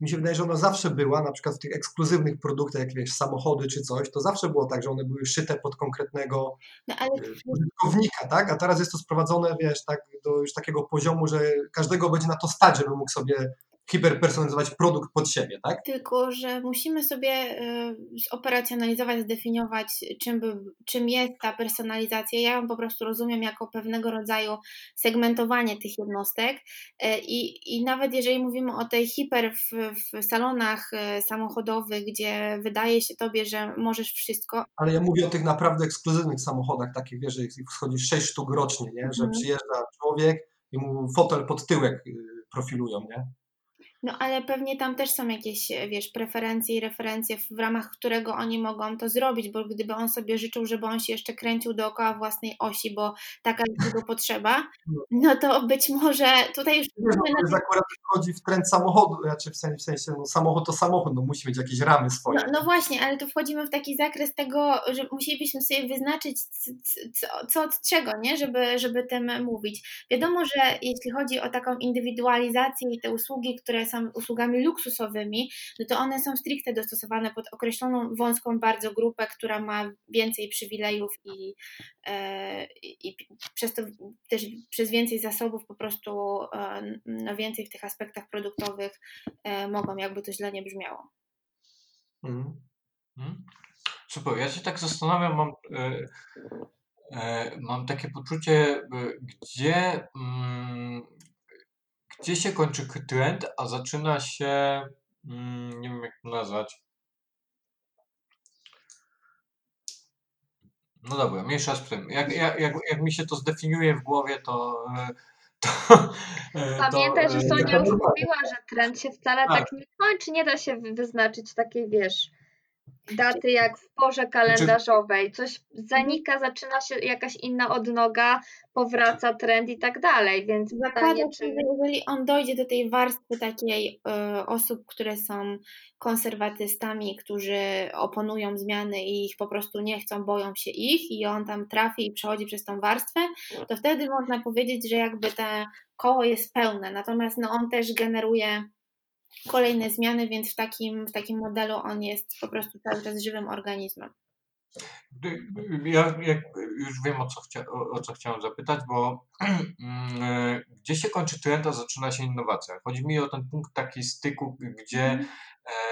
mi się wydaje, że ona zawsze była, na przykład w tych ekskluzywnych produktach, jak wiesz, samochody czy coś, to zawsze było tak, że one były szyte pod konkretnego No ale użytkownika, tak? A teraz jest to sprowadzone, wiesz, tak, do już takiego poziomu, że każdego będzie na to stać, żeby mógł sobie hiperpersonalizować produkt pod siebie, tak? Tylko, że musimy sobie y, zoperacjonalizować, zdefiniować, czym, by, czym jest ta personalizacja. Ja ją po prostu rozumiem jako pewnego rodzaju segmentowanie tych jednostek. Y, I, I nawet jeżeli mówimy o tej hiper w, w salonach y, samochodowych, gdzie wydaje się tobie, że możesz wszystko, Ale ja mówię o tych naprawdę ekskluzywnych samochodach, takich, wiesz, że ich wschodzi 6 sztuk rocznie, nie? Że Mhm. przyjeżdża człowiek i mu fotel pod tyłek y, profilują, nie? No ale pewnie tam też są jakieś, wiesz, preferencje i referencje, w ramach którego oni mogą to zrobić, bo gdyby on sobie życzył, żeby on się jeszcze kręcił dookoła własnej osi, bo taka jest jego potrzeba, no to być może tutaj już Wiesz, no, na akurat wchodzi w trend samochodu, znaczy w sensie, w sensie no, samochód to samochód, no musi mieć jakieś ramy swoje. No, no właśnie, ale tu wchodzimy w taki zakres tego, że musielibyśmy sobie wyznaczyć co, co od czego, nie? Żeby, żeby tym mówić. Wiadomo, że jeśli chodzi o taką indywidualizację i te usługi, które są usługami luksusowymi, no to one są stricte dostosowane pod określoną wąską bardzo grupę, która ma więcej przywilejów i, e, i, przez to też przez więcej zasobów po prostu e, no więcej w tych aspektach produktowych e, mogą, jakby to źle nie brzmiało. Mhm. Mhm. Super, ja się tak zastanawiam, mam, mam takie poczucie, gdzie, mm, gdzie się kończy trend, a zaczyna się, mm, nie wiem jak to nazwać. No dobra, mniejsza z tym. Jak, jak, jak, jak mi się to zdefiniuje w głowie, to, e, <laughs> to, e, to Pamiętaj, że e, Sonia już mówiła, że trend się wcale Tak. tak nie kończy. Nie da się wy- wyznaczyć takiej, wiesz, daty jak w porze kalendarzowej. Coś zanika, zaczyna się jakaś inna odnoga, powraca trend i tak dalej. Więc Zakładam, czy że jeżeli on dojdzie do tej warstwy takiej y, osób, które są konserwatystami, którzy oponują zmiany i ich po prostu nie chcą, boją się ich i on tam trafi i przechodzi przez tą warstwę, to wtedy można powiedzieć, że jakby te koło jest pełne. Natomiast no, on też generuje kolejne zmiany, więc w takim, w takim modelu on jest po prostu cały czas żywym organizmem. Ja jak, już wiem o co, chcia, o, o co chciałem zapytać, bo <clears throat> gdzie się kończy trend, a zaczyna się innowacja? Chodzi mi o ten punkt taki styku, gdzie,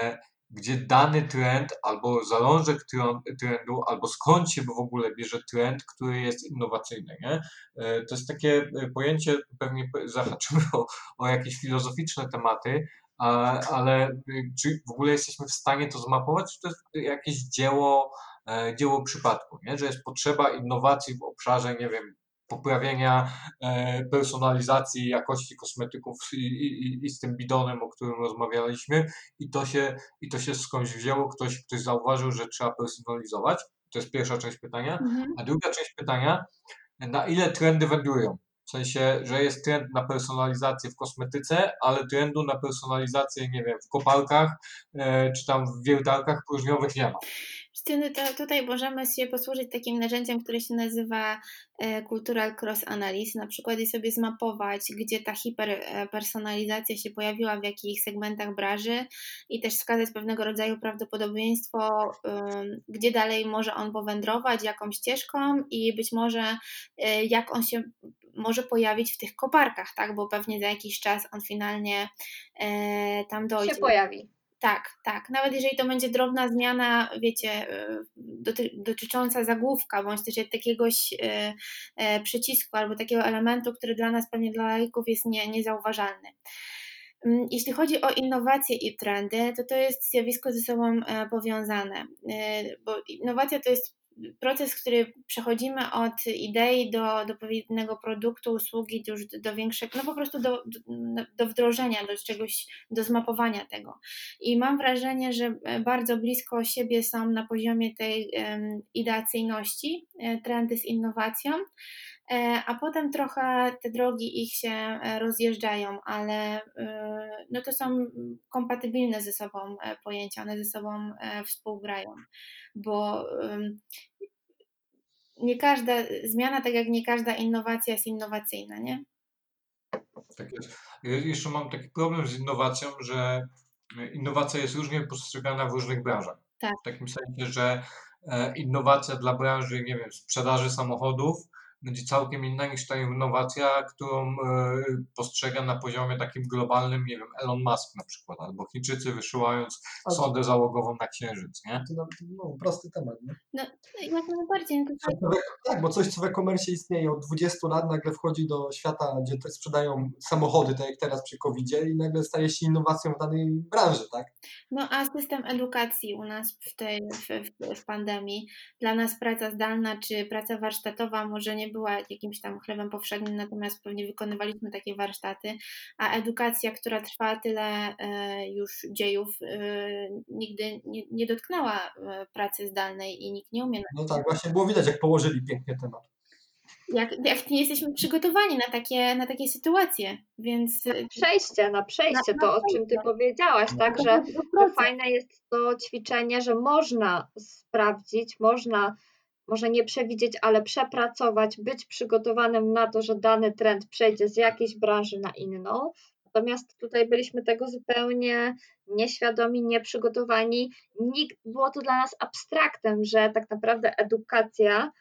e, gdzie dany trend albo zalążek tren- trendu, albo skąd się w ogóle bierze trend, który jest innowacyjny. Nie? E, to jest takie e, pojęcie, pewnie zahaczymy o, o jakieś filozoficzne tematy, a, ale y, czy w ogóle jesteśmy w stanie to zmapować, czy to jest jakieś dzieło, e, dzieło przypadku, nie? że jest potrzeba innowacji w obszarze, nie wiem, poprawienia e, personalizacji jakości kosmetyków i, i, i z tym bidonem, o którym rozmawialiśmy i to się, i to się skądś wzięło, ktoś, ktoś zauważył, że trzeba personalizować. To jest pierwsza część pytania. Mhm. A druga część pytania, na ile trendy wędrują? W sensie, że jest trend na personalizację w kosmetyce, ale trendu na personalizację, nie wiem, w kopalkach e, czy tam w wiertarkach próżniowych nie ma. Justyny, to tutaj możemy się posłużyć takim narzędziem, które się nazywa e, Cultural Cross Analysis, na przykład i sobie zmapować, gdzie ta hiperpersonalizacja się pojawiła, w jakich segmentach branży i też wskazać pewnego rodzaju prawdopodobieństwo, gdzie dalej może on powędrować, jaką ścieżką i być może e, jak on się może pojawić w tych koparkach, tak? Bo pewnie za jakiś czas on finalnie e, tam dojdzie. się pojawi. Tak, tak. Nawet jeżeli to będzie drobna zmiana, wiecie, y, doty, dotycząca zagłówka, bądź też jakiegoś y, y, przycisku albo takiego elementu, który dla nas, pewnie dla laików jest nie, niezauważalny. Mm, Jeśli chodzi o innowacje i trendy, to to jest zjawisko ze sobą e, powiązane, y, bo innowacja to jest proces, który przechodzimy od idei do, do pewnego produktu, usługi, już do, do większego, no po prostu do, do wdrożenia, do czegoś, do zmapowania tego. I mam wrażenie, że bardzo blisko siebie są na poziomie tej um, ideacyjności, e, trendy z innowacją, a potem trochę te drogi ich się e, rozjeżdżają, ale no to są kompatybilne ze sobą pojęcia, one ze sobą współgrają, bo nie każda zmiana, tak jak nie każda innowacja jest innowacyjna, nie? Tak jest. Jeszcze mam taki problem z innowacją, że innowacja jest różnie postrzegana w różnych branżach. Tak. W takim sensie, że e, innowacja dla branży, nie wiem, sprzedaży samochodów będzie całkiem inna niż ta innowacja, którą e, postrzega na poziomie takim globalnym, nie wiem, Elon Musk na przykład, albo Chińczycy wysyłając sondę załogową na Księżyc, nie? To no, prosty temat, nie? No, jak najbardziej. No tak, bo coś, co w e-commerce istnieje od 20 lat, nagle wchodzi do świata, gdzie te sprzedają samochody, tak jak teraz przy covid i nagle staje się innowacją w danej branży, tak? No a system edukacji u nas w tej w, w, w pandemii, dla nas praca zdalna czy praca warsztatowa może nie była jakimś tam chlebem powszednim, natomiast pewnie wykonywaliśmy takie warsztaty, a edukacja, która trwa tyle e, już dziejów, e, nigdy nie, nie dotknęła e, pracy zdalnej i nikt nie umie. No tak, właśnie było widać, jak położyli pięknie temat. Jak, jak nie jesteśmy przygotowani na takie, na takie sytuacje, więc... Na przejście, na przejście, na, to na o czym Ty powiedziałaś, tak, że, że fajne jest to ćwiczenie, że można sprawdzić, można może nie przewidzieć, ale przepracować, być przygotowanym na to, że dany trend przejdzie z jakiejś branży na inną. Natomiast tutaj byliśmy tego zupełnie nieświadomi, nieprzygotowani. Nikt było to dla nas abstraktem, że tak naprawdę edukacja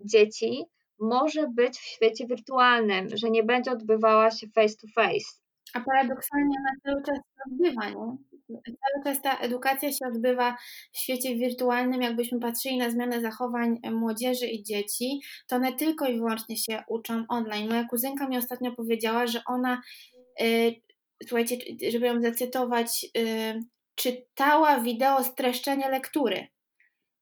dzieci może być w świecie wirtualnym, że nie będzie odbywała się face to face. A paradoksalnie ona cały czas odbywa, nie? Cały czas ta edukacja się odbywa w świecie wirtualnym. Jakbyśmy patrzyli na zmianę zachowań młodzieży i dzieci, to one tylko i wyłącznie się uczą online. Moja kuzynka mi ostatnio powiedziała, że ona, yy, słuchajcie, żeby ją zacytować, yy, czytała wideo streszczenie lektury.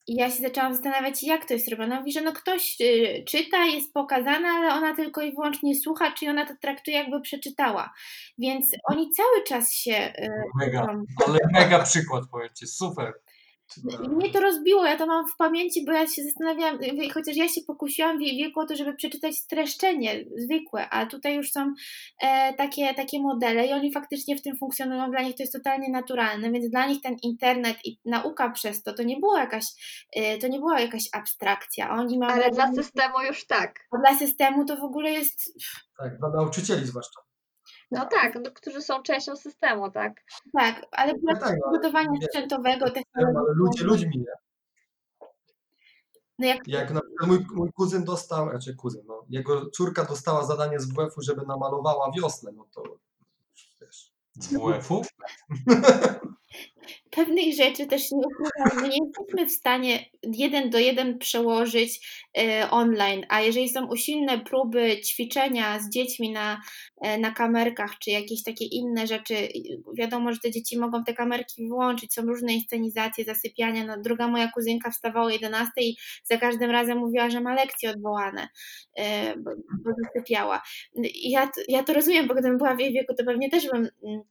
I ja się zaczęłam zastanawiać, jak to jest robione. Mówi, że no ktoś y, czyta, jest pokazana, ale ona tylko i wyłącznie słucha, czy ona to traktuje, jakby przeczytała. Więc oni cały czas się. Y, mega, ale mega przykład, powiedzcie, super. I mnie to rozbiło, ja to mam w pamięci, bo ja się zastanawiałam, chociaż ja się pokusiłam w wieku o to, żeby przeczytać streszczenie zwykłe, a tutaj już są e, takie, takie modele i oni faktycznie w tym funkcjonują, dla nich to jest totalnie naturalne, więc dla nich ten internet i nauka przez to, to nie była jakaś, e, to nie była jakaś abstrakcja. Oni Ale dla systemu już tak. A dla systemu to w ogóle jest... Tak, dla nauczycieli zwłaszcza. No tak, no, którzy są częścią systemu, tak? Tak, ale no tak, przygotowania no, sprzętowego, technologicznego. Ale ludzie ludźmi, nie? No jak... jak na przykład mój, mój kuzyn dostał, znaczy kuzyn, no, jego córka dostała zadanie z WF-u, żeby namalowała wiosnę, no to wiesz. Z WF-u? <laughs> pewnych rzeczy też nie ukrywamy, nie jesteśmy w stanie jeden do jeden przełożyć e, online, a jeżeli są usilne próby ćwiczenia z dziećmi na, e, na kamerkach, czy jakieś takie inne rzeczy, wiadomo, że te dzieci mogą te kamerki wyłączyć, są różne inscenizacje, zasypiania, no, druga moja kuzynka wstawała o 11 i za każdym razem mówiła, że ma lekcje odwołane, e, bo, bo zasypiała. Ja, ja to rozumiem, bo gdybym była w jej wieku, to pewnie też bym mm,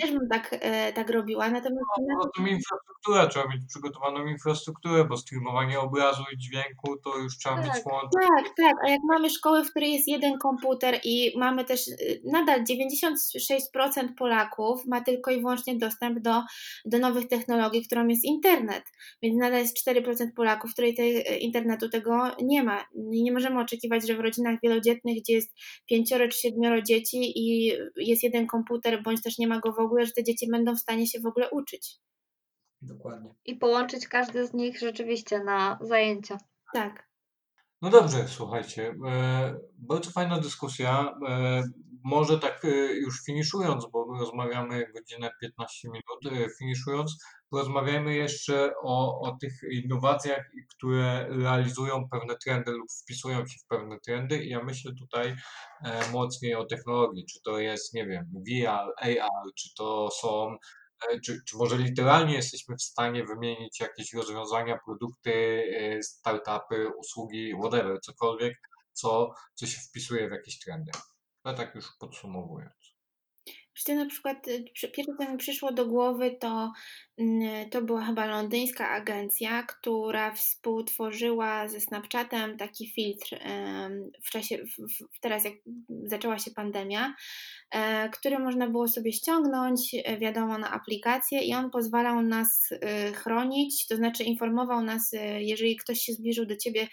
też bym tak, e, tak robiła, natomiast... No, poza infrastruktura, trzeba mieć przygotowaną infrastrukturę, bo streamowanie obrazu i dźwięku to już trzeba tak, mieć łącze. Tak, tak, a jak mamy szkoły, w której jest jeden komputer i mamy też y, nadal 96% Polaków ma tylko i wyłącznie dostęp do, do nowych technologii, którą jest internet, więc nadal jest 4% Polaków, w której te, y, internetu tego nie ma. I nie możemy oczekiwać, że w rodzinach wielodzietnych, gdzie jest pięcioro czy siedmioro dzieci i jest jeden komputer, bądź też nie ma go w ogóle, że te dzieci będą w stanie się w ogóle uczyć. Dokładnie. I połączyć każdy z nich rzeczywiście na zajęcia. Tak. No dobrze, słuchajcie. E, bardzo fajna dyskusja. E, może tak e, już finiszując, bo rozmawiamy godzinę 15 minut, finiszując, porozmawiajmy jeszcze o, o tych innowacjach, które realizują pewne trendy lub wpisują się w pewne trendy. I ja myślę tutaj mocniej o technologii, czy to jest, nie wiem, VR, AR, czy to są e, czy, czy może literalnie jesteśmy w stanie wymienić jakieś rozwiązania, produkty, e, startupy, usługi, whatever, cokolwiek, co, co się wpisuje w jakieś trendy. No tak już podsumowując. Wiesz, na przykład y, pierwsze, co mi przyszło do głowy, to, mm, to była chyba londyńska agencja, która współtworzyła ze Snapchatem taki filtr w czasie, w, teraz jak zaczęła się pandemia, e, który można było sobie ściągnąć, e, wiadomo, na aplikację i on pozwalał nas y, chronić, to znaczy informował nas, y, jeżeli ktoś się zbliżył do ciebie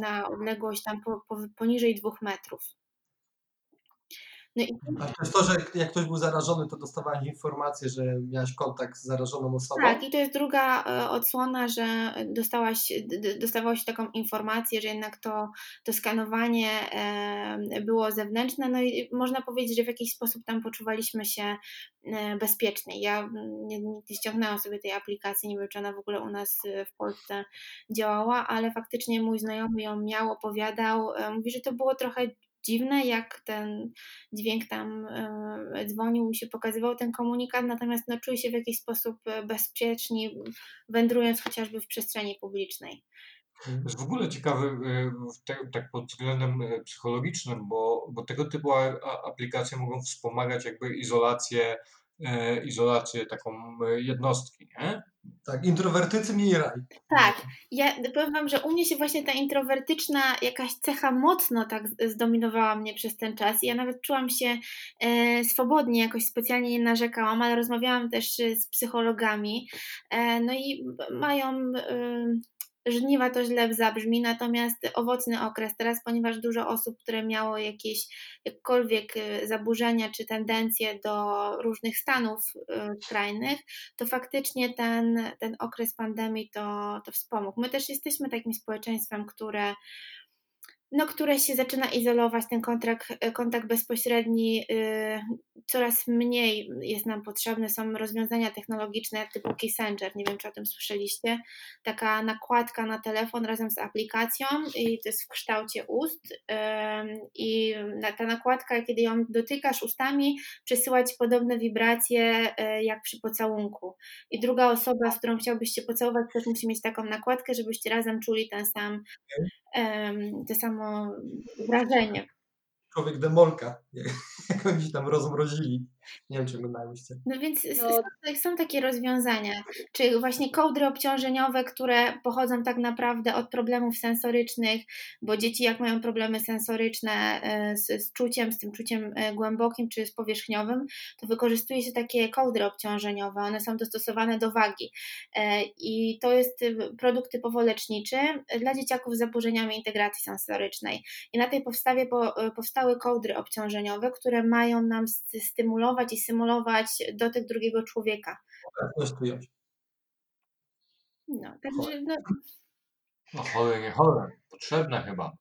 na odległość tam po, po, poniżej dwóch metrów. No i... A to jest to, że jak ktoś był zarażony, to dostawałeś informację, że miałeś kontakt z zarażoną osobą? Tak, i to jest druga e, odsłona, że dostałaś, dostawałaś taką informację, że jednak to, to skanowanie e, było zewnętrzne, no i można powiedzieć, że w jakiś sposób tam poczuwaliśmy się e, bezpiecznie. Ja nie, nie ściągnęłam sobie tej aplikacji, nie wiem, czy ona w ogóle u nas w Polsce działała, ale faktycznie mój znajomy ją miał, opowiadał, mówi, że to było trochę dziwne, jak ten dźwięk tam e, dzwonił i się pokazywał ten komunikat, natomiast no, się w jakiś sposób e, bezpieczni, wędrując chociażby w przestrzeni publicznej. jest w ogóle ciekawy e, tak pod względem psychologicznym, bo, bo tego typu aplikacje mogą wspomagać jakby izolację, izolację taką jednostki, nie? Tak, introwertycy mieli raj. Tak, ja powiem Wam, że u mnie się właśnie ta introwertyczna jakaś cecha mocno tak zdominowała mnie przez ten czas. Ja nawet czułam się e, swobodnie, jakoś specjalnie nie narzekałam, ale rozmawiałam też z psychologami. E, no i mają. E, żniwa to źle zabrzmi, natomiast owocny okres teraz, ponieważ dużo osób, które miało jakieś jakkolwiek y, zaburzenia czy tendencje do różnych stanów y, skrajnych, to faktycznie ten, ten okres pandemii to, to wspomógł. My też jesteśmy takim społeczeństwem, które no, które się zaczyna izolować, ten kontakt, e, kontakt bezpośredni y, coraz mniej jest nam potrzebny. Są rozwiązania technologiczne typu Kissenger, nie wiem czy o tym słyszeliście. Taka nakładka na telefon razem z aplikacją i to jest w kształcie ust i ta nakładka, kiedy ją dotykasz ustami, przesyła Ci podobne wibracje e, jak przy pocałunku. I druga osoba, z którą chciałbyś się pocałować, też musi mieć taką nakładkę, żebyście razem czuli ten sam to samo wrażenie. Człowiek demolka, <laughs> jak oni się tam rozmrozili. Nie wiem, czy oglądałyście. No więc no. są takie rozwiązania, czy właśnie kołdry obciążeniowe, które pochodzą tak naprawdę od problemów sensorycznych, bo dzieci jak mają problemy sensoryczne e, z, z czuciem, z tym czuciem e, głębokim czy z powierzchniowym, to wykorzystuje się takie kołdry obciążeniowe, one są dostosowane do wagi e, i to jest produkt typowo leczniczy dla dzieciaków z zaburzeniami integracji sensorycznej i na tej podstawie powstały kołdry obciążeniowe, które mają nam stymulować i symulować dotyk drugiego człowieka. No, także no... No chore, nie chore. Potrzebne chyba.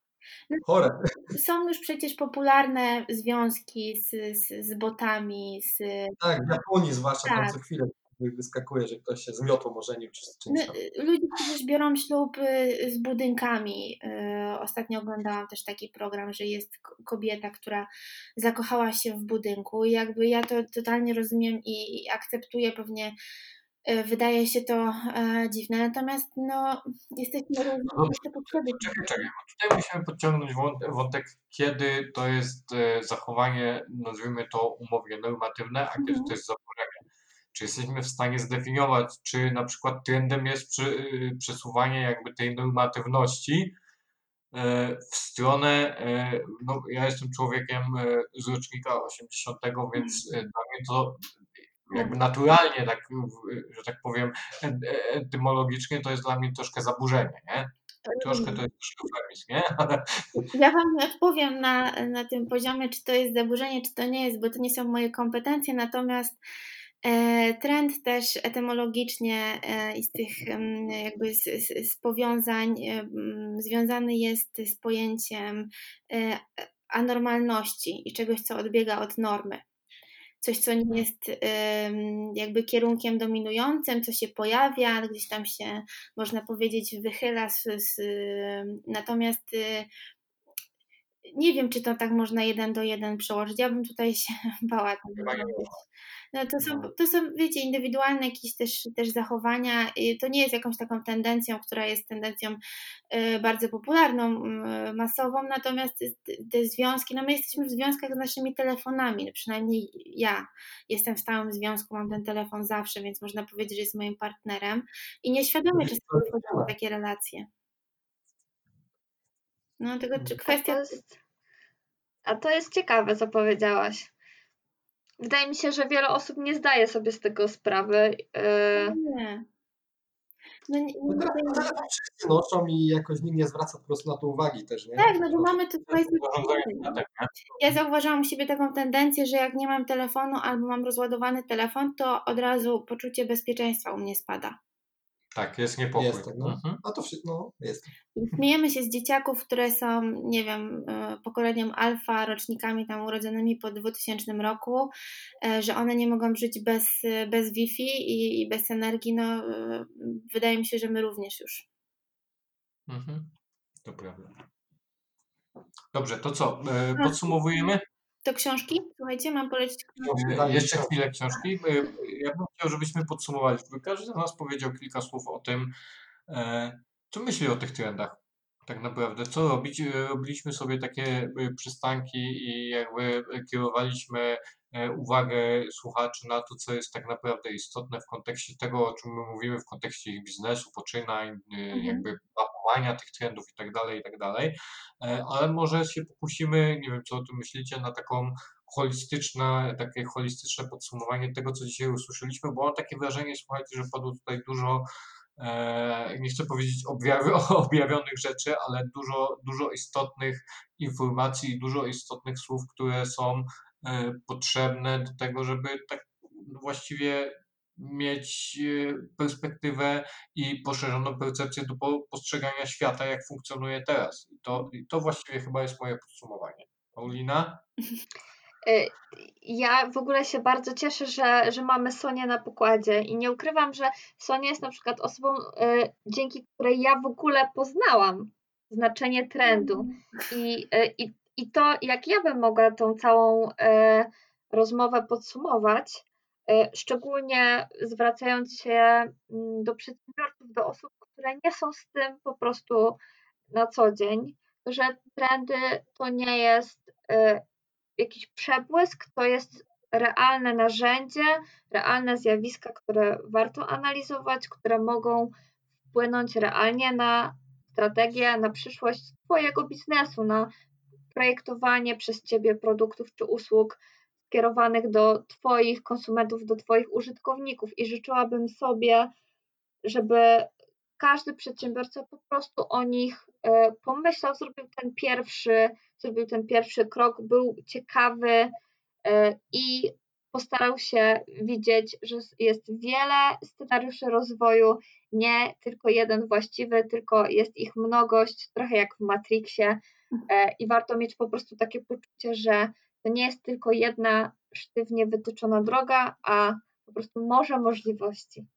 No, chore. Są już przecież popularne związki z, z, z botami. Z... Tak, w Japonii zwłaszcza tak. tam co chwilę wyskakuje, że ktoś się zmiotło ożenił czy z czymś tam. Ludzie przecież biorą ślub y, z budynkami. Y, ostatnio oglądałam też taki program, że jest kobieta, która zakochała się w budynku i jakby ja to totalnie rozumiem i, i akceptuję pewnie y, Wydaje się to e, dziwne, natomiast no, jesteśmy różni. No, czekaj, czekaj, tutaj musimy podciągnąć wątek, kiedy to jest e, zachowanie, nazwijmy to umownie normatywne, a kiedy mhm. to jest zaburzenie. Czy jesteśmy w stanie zdefiniować, czy na przykład trendem jest przy, y, przesuwanie jakby tej normatywności e, w stronę, e, no ja jestem człowiekiem e, z rocznika 80, więc dla mnie to jakby naturalnie, tak, że tak powiem, etymologicznie to jest dla mnie troszkę zaburzenie, nie? Troszkę to jest eufemizm, nie? <laughs> Ja Wam nie odpowiem na, na tym poziomie, czy to jest zaburzenie, czy to nie jest, bo to nie są moje kompetencje, natomiast trend też etymologicznie e, i z tych jakby z, z, z powiązań związany jest z pojęciem e, anormalności i czegoś, co odbiega od normy. Coś, co nie jest jakby kierunkiem dominującym, co się pojawia, gdzieś tam się, można powiedzieć, wychyla. Z, natomiast nie wiem, czy to tak można jeden do jeden przełożyć. Ja bym tutaj się <laughs> bała. No to są, No. to są, wiecie, indywidualne jakieś też, też zachowania. I To nie jest jakąś taką tendencją, która jest tendencją y, bardzo popularną, y, masową, natomiast te- związki, no my jesteśmy w związkach z naszymi telefonami, no przynajmniej ja jestem w stałym związku, mam ten telefon zawsze, więc można powiedzieć, że jest moim partnerem i nieświadomie czasami wchodzimy w takie relacje. No tylko czy A kwestia... to jest, a to jest ciekawe, co powiedziałaś. Wydaje mi się, że wiele osób nie zdaje sobie z tego sprawy. Yy, Nie. No, nie, No nie, teraz nie, telefon wszyscy noszą i jakoś nikt nie zwraca po prostu na to uwagi też, nie? tak, no bo mamy to nie? Ja zauważyłam u siebie taką tendencję, że jak nie mam telefonu albo mam rozładowany telefon, to od razu poczucie bezpieczeństwa u mnie spada. Tak, jest niepokój. Jest tak, no. Mhm. A to wszystko, no, jest. Śmiejemy się z dzieciaków, które są, nie wiem, e, pokoleniem alfa, rocznikami tam urodzonymi po 2000 roku, e, że one nie mogą żyć bez, e, bez Wi-Fi i, i bez energii. No, wydaje mi się, że my również już. Mhm. To prawda. Dobrze, to co? E, Podsumowujemy? To książki? Słuchajcie, mam polecić książki. Jeszcze chwilę książki. E, Ja bym chciał, żebyśmy podsumowali. Żeby każdy z nas powiedział kilka słów o tym, e, co myśli o tych trendach. Tak naprawdę, co robić? E, Robiliśmy sobie takie e, przystanki i jakby kierowaliśmy e, uwagę słuchaczy na to, co jest tak naprawdę istotne w kontekście tego, o czym my mówimy, w kontekście ich biznesu, poczynań, Mhm. jakby mapowania tych trendów i tak dalej, i tak dalej. E, Ale może się pokusimy, nie wiem, co o tym myślicie, na taką holistyczne, takie holistyczne podsumowanie tego, co dzisiaj usłyszeliśmy, bo mam takie wrażenie, słuchajcie, że padło tutaj dużo, e, nie chcę powiedzieć objawi, <laughs> objawionych rzeczy, ale dużo, dużo istotnych informacji dużo istotnych słów, które są e, potrzebne do tego, żeby tak właściwie mieć e, perspektywę i poszerzoną percepcję do po- postrzegania świata, jak funkcjonuje teraz. I to, i to właściwie chyba jest moje podsumowanie. Paulina? <laughs> Y, Ja w ogóle się bardzo cieszę, że, że mamy Sonię na pokładzie i nie ukrywam, że Sonia jest na przykład osobą, y, dzięki której ja w ogóle poznałam znaczenie trendu i, y, i, i to, jak ja bym mogła tą całą y, rozmowę podsumować, y, szczególnie zwracając się mm, do przedsiębiorców, do osób, które nie są z tym po prostu na co dzień, że trendy to nie jest y, jakiś przebłysk, to jest realne narzędzie, realne zjawiska, które warto analizować, które mogą wpłynąć realnie na strategię, na przyszłość Twojego biznesu, na projektowanie przez Ciebie produktów czy usług skierowanych do Twoich konsumentów, do Twoich użytkowników. I życzyłabym sobie, żeby każdy przedsiębiorca po prostu o nich e, pomyślał, zrobił ten pierwszy, zrobił ten pierwszy krok, był ciekawy e, i postarał się widzieć, że jest wiele scenariuszy rozwoju, nie tylko jeden właściwy, tylko jest ich mnogość, trochę jak w Matrixie e, i warto mieć po prostu takie poczucie, że to nie jest tylko jedna sztywnie wytyczona droga, a po prostu morze możliwości.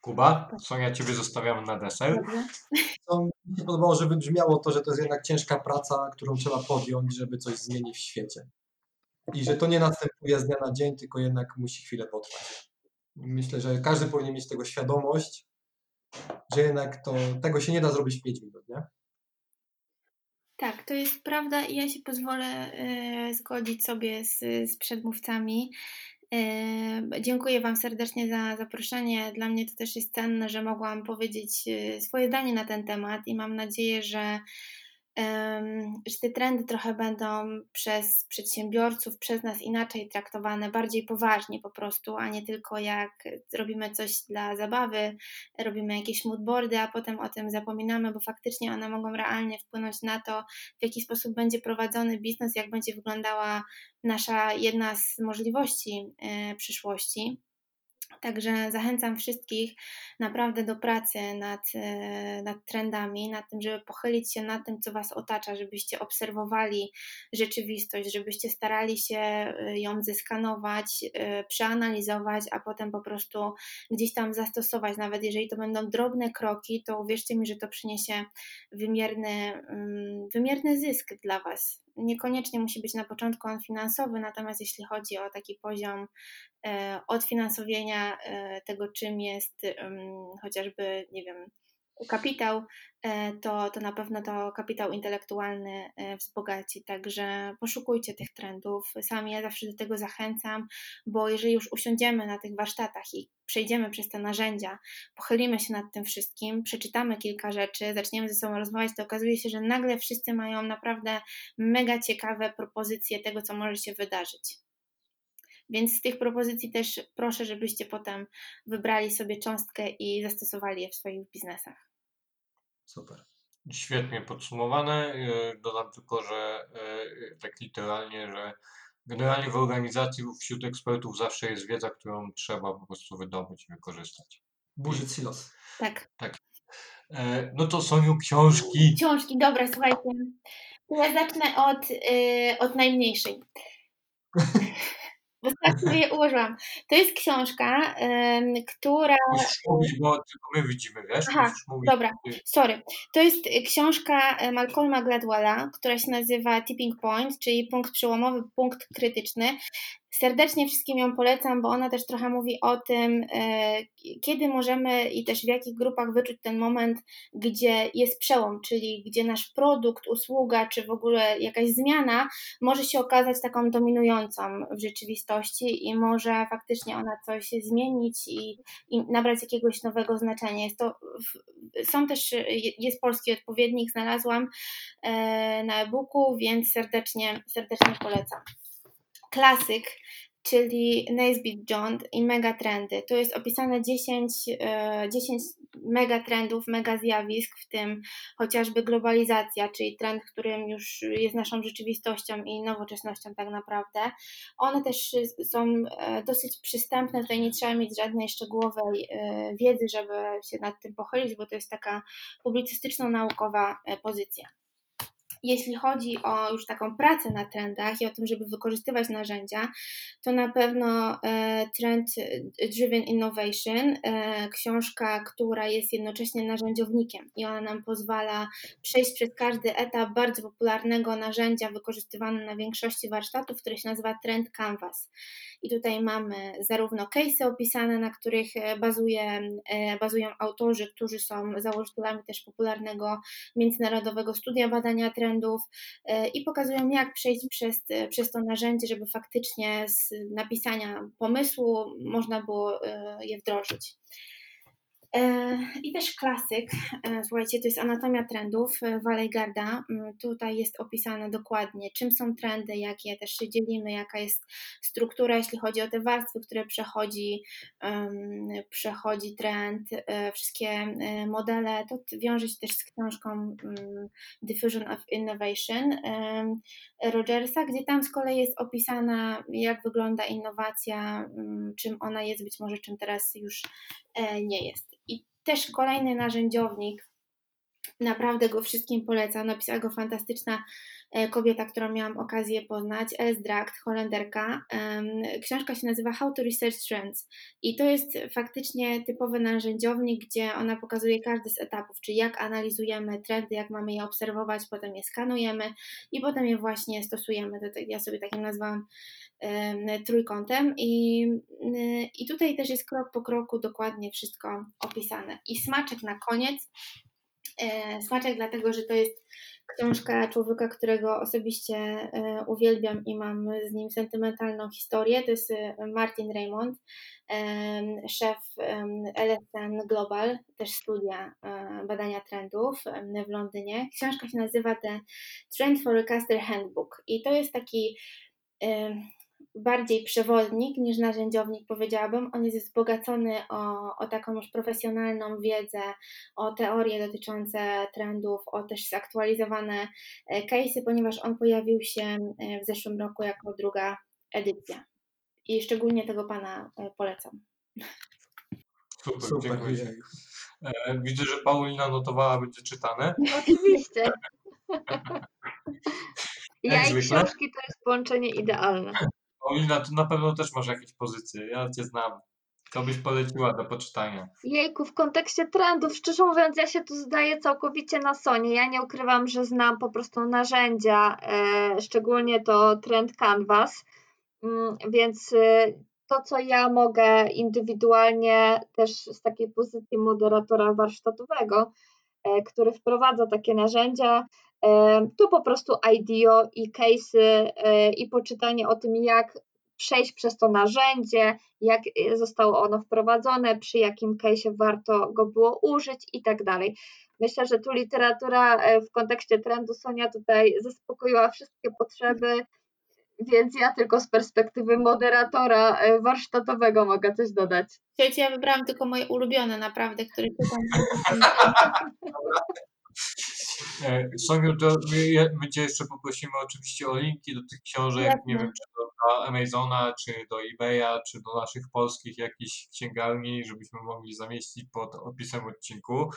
Kuba, Sonia, Ciebie zostawiamy na deser. Co mi się podobało, że wybrzmiało to, że to jest jednak ciężka praca, którą trzeba podjąć, żeby coś zmienić w świecie. I że to nie następuje z dnia na dzień, tylko jednak musi chwilę potrwać. Myślę, że każdy powinien mieć tego świadomość, że jednak to, tego się nie da zrobić w 5 minut, nie? Tak, to jest prawda i ja się pozwolę e, zgodzić sobie z, z przedmówcami. E, dziękuję Wam serdecznie za zaproszenie. Dla mnie to też jest cenne, że mogłam powiedzieć e, swoje zdanie na ten temat i mam nadzieję, że, że te trendy trochę będą przez przedsiębiorców, przez nas inaczej traktowane, bardziej poważnie po prostu, a nie tylko jak robimy coś dla zabawy, robimy jakieś moodboardy, a potem o tym zapominamy, bo faktycznie one mogą realnie wpłynąć na to, w jaki sposób będzie prowadzony biznes, jak będzie wyglądała nasza jedna z możliwości e, przyszłości. Także zachęcam wszystkich naprawdę do pracy nad, e, nad trendami, nad tym, żeby pochylić się nad tym, co Was otacza, żebyście obserwowali rzeczywistość, żebyście starali się e, ją zeskanować, e, przeanalizować, a potem po prostu gdzieś tam zastosować. Nawet jeżeli to będą drobne kroki, to uwierzcie mi, że to przyniesie wymierny, mm, wymierny zysk dla Was niekoniecznie musi być na początku on finansowy, natomiast jeśli chodzi o taki poziom e, odfinansowienia e, tego, czym jest chociażby, nie wiem, kapitał, e, to, to na pewno to kapitał intelektualny e, wzbogaci. Także poszukujcie tych trendów. Sami ja zawsze do tego zachęcam, bo jeżeli już usiądziemy na tych warsztatach i przejdziemy przez te narzędzia, pochylimy się nad tym wszystkim, przeczytamy kilka rzeczy, zaczniemy ze sobą rozmawiać, to okazuje się, że nagle wszyscy mają naprawdę mega ciekawe propozycje tego, co może się wydarzyć. Więc z tych propozycji też proszę, żebyście potem wybrali sobie cząstkę i zastosowali je w swoich biznesach. Super. Świetnie podsumowane. E, dodam tylko, że e, tak literalnie, że generalnie w organizacji wśród ekspertów zawsze jest wiedza, którą trzeba po prostu wydobyć i wykorzystać. Burzyć silos. Tak. Tak. E, no to są książki. Książki, dobra, słuchajcie. Ja zacznę od, od najmniejszej. <laughs> Bo tak sobie je ułożyłam. To jest książka, która. Musisz mówić, bo tylko my widzimy, wiesz? Aha, dobra, sorry. To jest książka e, Malcolma Gladwella, która się nazywa Tipping Point, czyli punkt przełomowy, punkt krytyczny. Serdecznie wszystkim ją polecam, bo ona też trochę mówi o tym, e, kiedy możemy i też w jakich grupach wyczuć ten moment, gdzie jest przełom, czyli gdzie nasz produkt, usługa czy w ogóle jakaś zmiana może się okazać taką dominującą w rzeczywistości i może faktycznie ona coś zmienić i, i nabrać jakiegoś nowego znaczenia. Jest to, są też, jest polski odpowiednik, znalazłam e, na e-booku, więc serdecznie, serdecznie polecam klasyk, czyli Naisbitt John i megatrendy. Tu jest opisane 10, 10 megatrendów, mega zjawisk, w tym chociażby globalizacja, czyli trend, którym już jest naszą rzeczywistością i nowoczesnością tak naprawdę. One też są e, dosyć przystępne, tutaj nie trzeba mieć żadnej szczegółowej e, wiedzy, żeby się nad tym pochylić, bo to jest taka publicystyczno-naukowa e, pozycja. Jeśli chodzi o już taką pracę na trendach i o tym, żeby wykorzystywać narzędzia, to na pewno e, Trend Driven Innovation, e, książka, która jest jednocześnie narzędziownikiem i ona nam pozwala przejść przez każdy etap bardzo popularnego narzędzia wykorzystywanego na większości warsztatów, które się nazywa Trend Canvas. I tutaj mamy zarówno case'y opisane, na których bazuje, e, bazują autorzy, którzy są założycielami też popularnego międzynarodowego studia badania trendów, e, i pokazują, jak przejść przez, e, przez to narzędzie, żeby faktycznie z napisania pomysłu można było e, je wdrożyć. E, I też klasyk, e, słuchajcie, to jest anatomia trendów Walejgarda. Mm, tutaj jest opisane dokładnie, czym są trendy, jakie też się dzielimy, jaka jest struktura, jeśli chodzi o te warstwy, które przechodzi, przechodzi trend, e, wszystkie modele. To wiąże się też z książką um, Diffusion of Innovation Rogersa, gdzie tam z kolei jest opisana, jak wygląda innowacja, um, czym ona jest, być może czym teraz już nie jest. Też kolejny narzędziownik, naprawdę go wszystkim polecam. Napisała go fantastyczna e, kobieta, którą miałam okazję poznać, Els Dracht, Holenderka. Książka się nazywa How to Research Trends i to jest faktycznie typowy narzędziownik, gdzie ona pokazuje każdy z etapów, czyli jak analizujemy trendy, jak mamy je obserwować, potem je skanujemy i potem je właśnie stosujemy. Ja sobie takim nazwałam trójkątem i, i tutaj też jest krok po kroku dokładnie wszystko opisane. I smaczek na koniec. E, smaczek dlatego, że to jest książka człowieka, którego osobiście e, uwielbiam i mam z nim sentymentalną historię. To jest e, Martin Raymond, szef LSN Global, też studia badania trendów w Londynie. Książka się nazywa The Trend Forecaster Handbook i to jest taki bardziej przewodnik niż narzędziownik, powiedziałabym. On jest wzbogacony o, o taką już profesjonalną wiedzę, o teorie dotyczące trendów, o też zaktualizowane e, case'y, ponieważ on pojawił się e, w zeszłym roku jako druga edycja. I szczególnie tego pana e, polecam. Super, Super, dziękuję. E, Widzę, że Paulina notowała, będzie czytane. Oczywiście. <laughs> Ja i książki to jest połączenie idealne. Paulina, ty na pewno też masz jakieś pozycje. Ja cię znam. Co byś poleciła do poczytania? Jejku, w kontekście trendów, szczerze mówiąc, ja się tu zdaję całkowicie na Sonie. Ja nie ukrywam, że znam po prostu narzędzia, e, szczególnie to Trend Canvas, Mm, więc e, to, co ja mogę indywidualnie też z takiej pozycji moderatora warsztatowego, e, który wprowadza takie narzędzia, to po prostu IDEO i case'y e, i poczytanie o tym, jak przejść przez to narzędzie, jak e, zostało ono wprowadzone, przy jakim case'ie warto go było użyć i tak dalej. Myślę, że tu literatura e, w kontekście trendu Sonia tutaj zaspokoiła wszystkie potrzeby, więc ja tylko z perspektywy moderatora warsztatowego mogę coś dodać. Słuchajcie, ja wybrałam tylko moje ulubione, naprawdę, które czytam. <laughs> E, Soniu, to my, Cię jeszcze poprosimy oczywiście o linki do tych książek, nie Jasne. wiem, czy do, Amazona, czy do eBaya, czy do naszych polskich jakichś księgarni, żebyśmy mogli zamieścić pod opisem odcinku.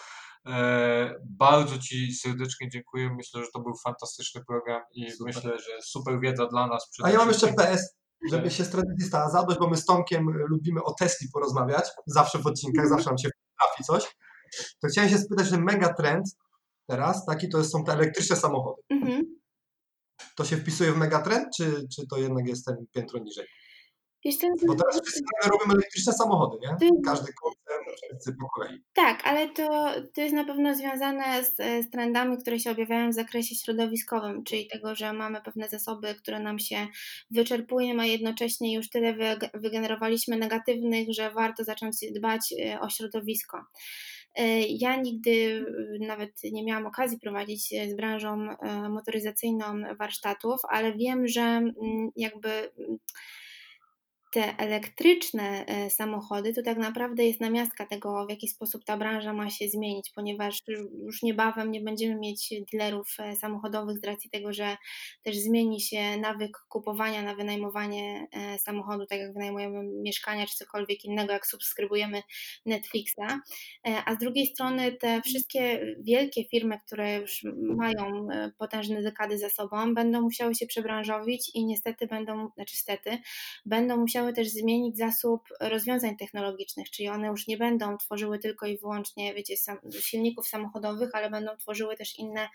E, bardzo Ci serdecznie dziękuję. Myślę, że to był fantastyczny program i Super. myślę, że super wiedza dla nas. A ja mam jeszcze. PS, żeby się z tradycji stała zadość, bo my z Tomkiem lubimy o Tesli porozmawiać, zawsze w odcinkach, zawsze nam się trafi coś. To chciałem się spytać, że mega trend teraz, taki to są te elektryczne samochody. Mhm. To się wpisuje w megatrend, czy, czy to jednak jest ten piętro niżej? Wiesz, Bo teraz wszyscy robią elektryczne samochody, nie? Ty- Każdy koncern, wszyscy po kolei. Tak, ale to, to jest na pewno związane z, z trendami, które się objawiają w zakresie środowiskowym, czyli tego, że mamy pewne zasoby, które nam się wyczerpują, a jednocześnie już tyle wyge- wygenerowaliśmy negatywnych, że warto zacząć dbać e, o środowisko. E, Ja nigdy e, nawet nie miałam okazji prowadzić e, z branżą motoryzacyjną warsztatów, ale wiem, że mm, jakby mm, te elektryczne e, samochody to tak naprawdę jest namiastka tego, w jaki sposób ta branża ma się zmienić, ponieważ już niebawem nie będziemy mieć dealerów e, samochodowych z racji tego, że też zmieni się nawyk kupowania na wynajmowanie e, samochodu, tak jak wynajmujemy mieszkania czy cokolwiek innego, jak subskrybujemy Netflixa. A z drugiej strony te wszystkie wielkie firmy, które już mają potężne dekady za sobą, będą musiały się przebranżowić i niestety będą, znaczy stety, będą musiały też zmienić zasób rozwiązań technologicznych, czyli one już nie będą tworzyły tylko i wyłącznie, wiecie, sam, silników samochodowych, ale będą tworzyły też inne,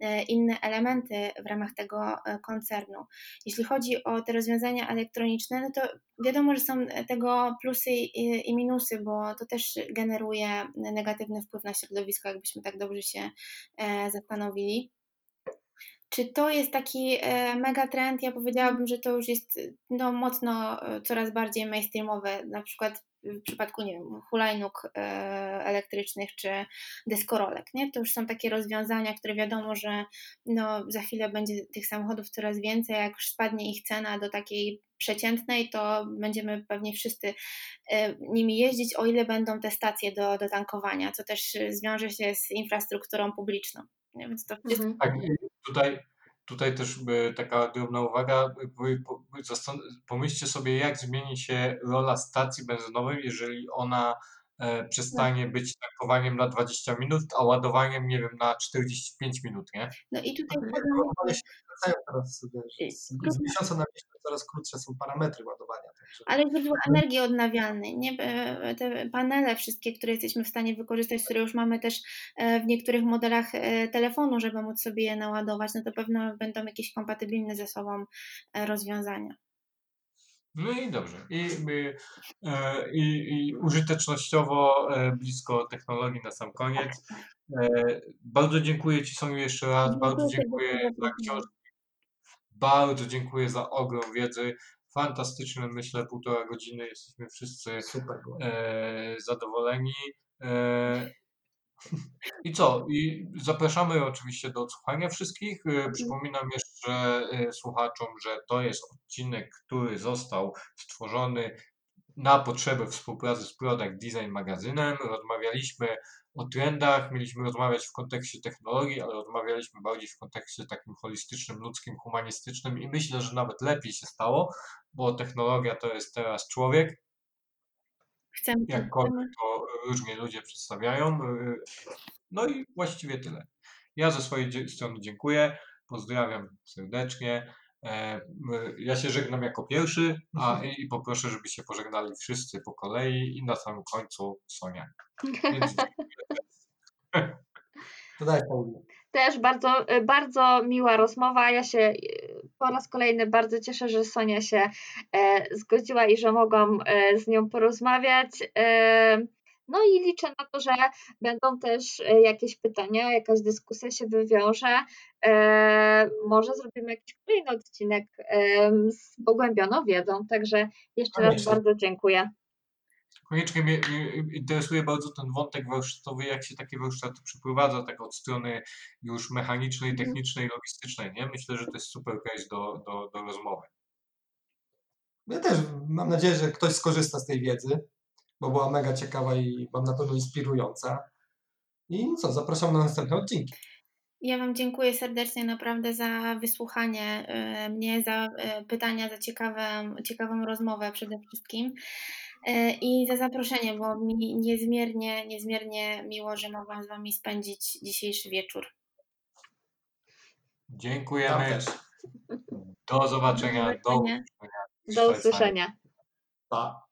e, inne elementy w ramach tego e, koncernu. Jeśli chodzi o te rozwiązania elektroniczne, no to wiadomo, że są tego plusy i, i minusy, bo to też generuje negatywny wpływ na środowisko, jakbyśmy tak dobrze się e, zastanowili. Czy to jest taki e, mega trend? Ja powiedziałabym, że to już jest no, mocno e, coraz bardziej mainstreamowe. Na przykład w przypadku, nie wiem, hulajnóg e, elektrycznych czy deskorolek, nie? To już są takie rozwiązania, które wiadomo, że no, za chwilę będzie tych samochodów coraz więcej, jak już spadnie ich cena do takiej przeciętnej, to będziemy pewnie wszyscy e, nimi jeździć, o ile będą te stacje do, do tankowania, co też e, zwiąże się z infrastrukturą publiczną. Nie? Więc to jest Mhm. Tak, tutaj, tutaj też by taka drobna uwaga. zastan- Pomyślcie sobie, jak zmieni się rola stacji benzynowej, jeżeli ona e, przestanie być tankowaniem na 20 minut, a ładowaniem, nie wiem, na 45 minut, nie? No i tutaj Ładowania się teraz, wiesz, z, z miesiąca na miesiąc coraz krótsze są parametry ładowania. Ale źródła energii odnawialnej, nie? E, te panele wszystkie, które jesteśmy w stanie wykorzystać, które już mamy też e, w niektórych modelach e, telefonu, żeby móc sobie je naładować, no to pewno będą jakieś kompatybilne ze sobą rozwiązania. No i dobrze. I, i, i użytecznościowo blisko technologii na sam koniec. E, Bardzo dziękuję Ci Soniu jeszcze raz, bardzo Dziękuję za książkę. Bardzo dziękuję za ogrom wiedzy. Fantastyczne, myślę, półtora godziny. Jesteśmy wszyscy super e, zadowoleni. E, I co? I zapraszamy oczywiście do odsłuchania wszystkich. E, Przypominam jeszcze e, słuchaczom, że to jest odcinek, który został stworzony na potrzeby współpracy z Product Design magazynem. Rozmawialiśmy o trendach, mieliśmy rozmawiać w kontekście technologii, ale rozmawialiśmy bardziej w kontekście takim holistycznym, ludzkim, humanistycznym i myślę, że nawet lepiej się stało, bo technologia to jest teraz człowiek. Chcemy, Jakkolwiek to różnie ludzie przedstawiają. y, No i właściwie tyle. Ja ze swojej strony dziękuję. Pozdrawiam serdecznie. E, Ja się żegnam jako pierwszy, a i poproszę, żeby się pożegnali wszyscy po kolei i na samym końcu Sonia. Więc <laughs> To daj Paulina. Też bardzo, y, bardzo miła rozmowa. Ja się y, po raz kolejny bardzo cieszę, że Sonia się e, zgodziła i że mogłam e, z nią porozmawiać. E, no i liczę na to, że będą też jakieś pytania, jakaś dyskusja się wywiąże. E, może zrobimy jakiś kolejny odcinek e, z pogłębioną wiedzą. Także jeszcze raz bardzo dziękuję. Koniecznie mnie, mnie interesuje bardzo ten wątek warsztatowy, jak się takie warsztaty przeprowadza, tak od strony już mechanicznej, technicznej, logistycznej, nie? Myślę, że to jest super case do, do, do rozmowy. Ja też mam nadzieję, że ktoś skorzysta z tej wiedzy, bo była mega ciekawa i mam na pewno inspirująca. I co, zapraszam na następne odcinki. Ja Wam dziękuję serdecznie naprawdę za wysłuchanie e, mnie, za e, pytania, za ciekawą, ciekawą rozmowę przede wszystkim i za zaproszenie, bo mi niezmiernie, niezmiernie miło, że mogłam z Wami spędzić dzisiejszy wieczór. Dziękujemy. też. Do zobaczenia. Do usłyszenia. Do usłyszenia. Pa.